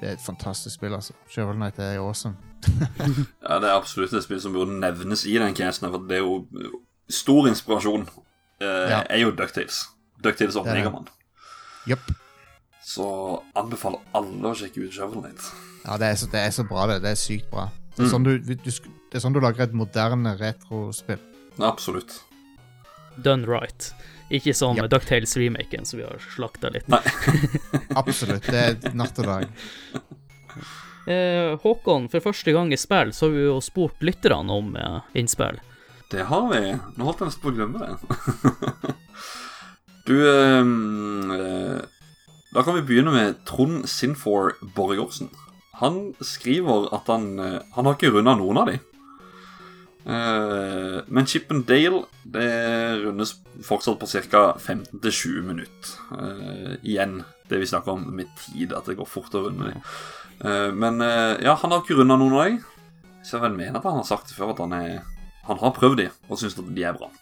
Speaker 3: Det er et fantastisk spill, altså. Shovel Knight er awesome.
Speaker 1: Ja, det er absolutt et spill som burde nevnes i den casten, for det er jo stor inspirasjon. Eh,
Speaker 3: Ja.
Speaker 1: er jo Ducktales. Ducktales og
Speaker 3: Det er det.
Speaker 1: Megaman.
Speaker 3: Jepp.
Speaker 1: Så anbefaler alle å sjekke ut Shovel Knight.
Speaker 3: Ja, det er, så, det er så bra, det. Det er sykt bra. Det er,
Speaker 1: Mm.
Speaker 3: sånn, du, du, det er sånn du lager et moderne retrospill.
Speaker 1: Absolutt.
Speaker 2: Done right. Ikke som
Speaker 3: yep.
Speaker 2: Ducktales-remaken, som vi har slakta litt.
Speaker 1: Nei.
Speaker 3: Absolutt. Det er natt og dag.
Speaker 2: Eh, Håkon, for første gang i spill så har vi jo spurt lytterne om eh, innspill.
Speaker 1: Det har vi. Nå holdt jeg nesten på å glemme det. du ehm, eh, Da kan vi begynne med Trond Sinfor Borgersen. Han skriver at han eh, Han har ikke runda noen av de. Eh, men Dale det rundes fortsatt på ca. 15-20 minutter. Uh, igjen det vi snakker om med tid, at det går fort å runde dem. Uh, men eh, ja, han har ikke runda noen òg. Så jeg mener mene at han har sagt det før, at han, er, han har prøvd de og syns at de er bra.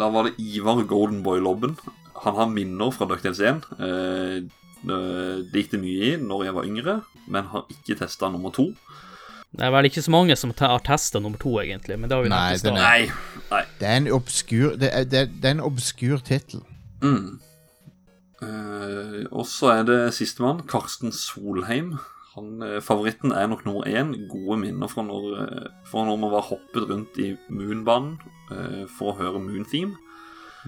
Speaker 1: Da var det Ivar Goldenboy Lobben. Han har minner fra Ducktails 1. Eh, det det gikk det mye i når jeg var yngre, men har ikke testa nummer to.
Speaker 2: Det er vel ikke så mange som har testa nummer to, egentlig, men det har vi
Speaker 3: Nei, den
Speaker 2: er,
Speaker 1: Nei. Nei.
Speaker 3: Det er en obskur Det er, det er, det er en obskur tittel.
Speaker 1: Mm. Uh, og så er det sistemann, Karsten Solheim. Han, eh, favoritten er nok nummer én. Gode minner fra når, eh, fra når man var hoppet rundt i Moonbanen uh, for å høre Moontheme.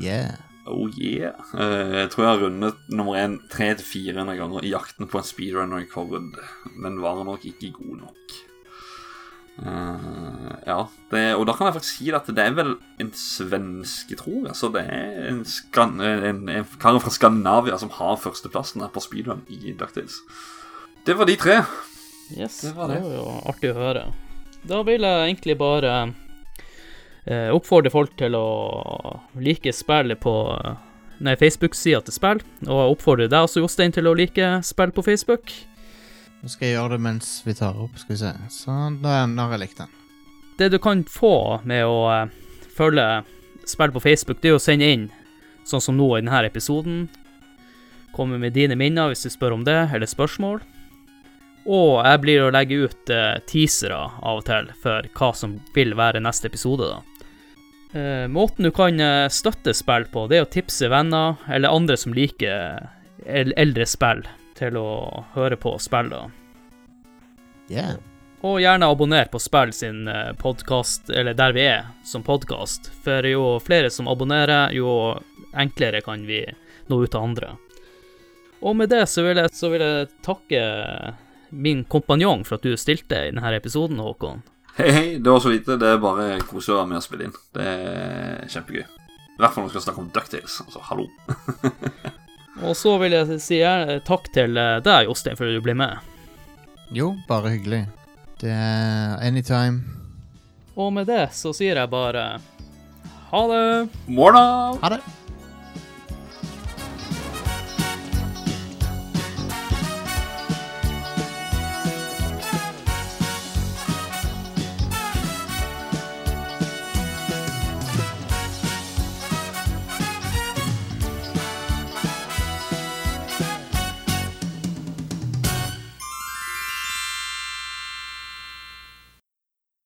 Speaker 3: Yeah.
Speaker 1: Oh yeah. Uh, jeg tror jeg har rundet nummer én tre til fire ganger i jakten på en speedrun record, men var nok ikke god nok. Eh, ja, det, og da kan jeg faktisk si at det er vel en svenske, tror jeg. Så det er en, skan, en, en kar fra Skandinavia som har førsteplassen her på speedrun i Ducktails. Det var de tre.
Speaker 2: Yes,
Speaker 1: Det
Speaker 2: det
Speaker 1: var
Speaker 2: var, jo artig å høre. Da vil jeg egentlig bare eh, oppfordre folk til å like spillet på eh, Nei, Facebook-sida til spill, og oppfordre deg også, Jostein, til å like spill på Facebook.
Speaker 3: Nå skal jeg gjøre det mens vi tar opp. Skal vi se. Sånn, da har jeg likt den.
Speaker 2: Det du kan få med å eh, følge spill på Facebook, det er å sende inn, sånn som nå i denne episoden. Komme med dine minner hvis du spør om det, eller spørsmål. Og jeg blir å legge ut eh, teasere av og til for hva som vil være neste episode, da. Eh, måten du kan støtte spill på, det er å tipse venner eller andre som liker eldre spill, til å høre på spill, da.
Speaker 3: Yeah.
Speaker 2: Og gjerne abonner på Spill sin podkast, eller der vi er som podkast. For jo flere som abonnerer, jo enklere kan vi nå ut til andre. Og med det så vil jeg, så vil jeg takke min kompanjong for at du stilte i denne episoden, Håkon.
Speaker 1: Hei, hei, det var så lite. Det er bare koselig å være med og spille inn. Det er kjempegøy. I hvert fall når vi skal snakke om Ducktails. Altså, hallo.
Speaker 2: Og så vil jeg si gjerne takk til deg, Jostein, for at du ble med.
Speaker 3: Jo, bare hyggelig. Det er anytime.
Speaker 2: Og med det så sier jeg bare ha det.
Speaker 1: Morna!
Speaker 3: Ha det.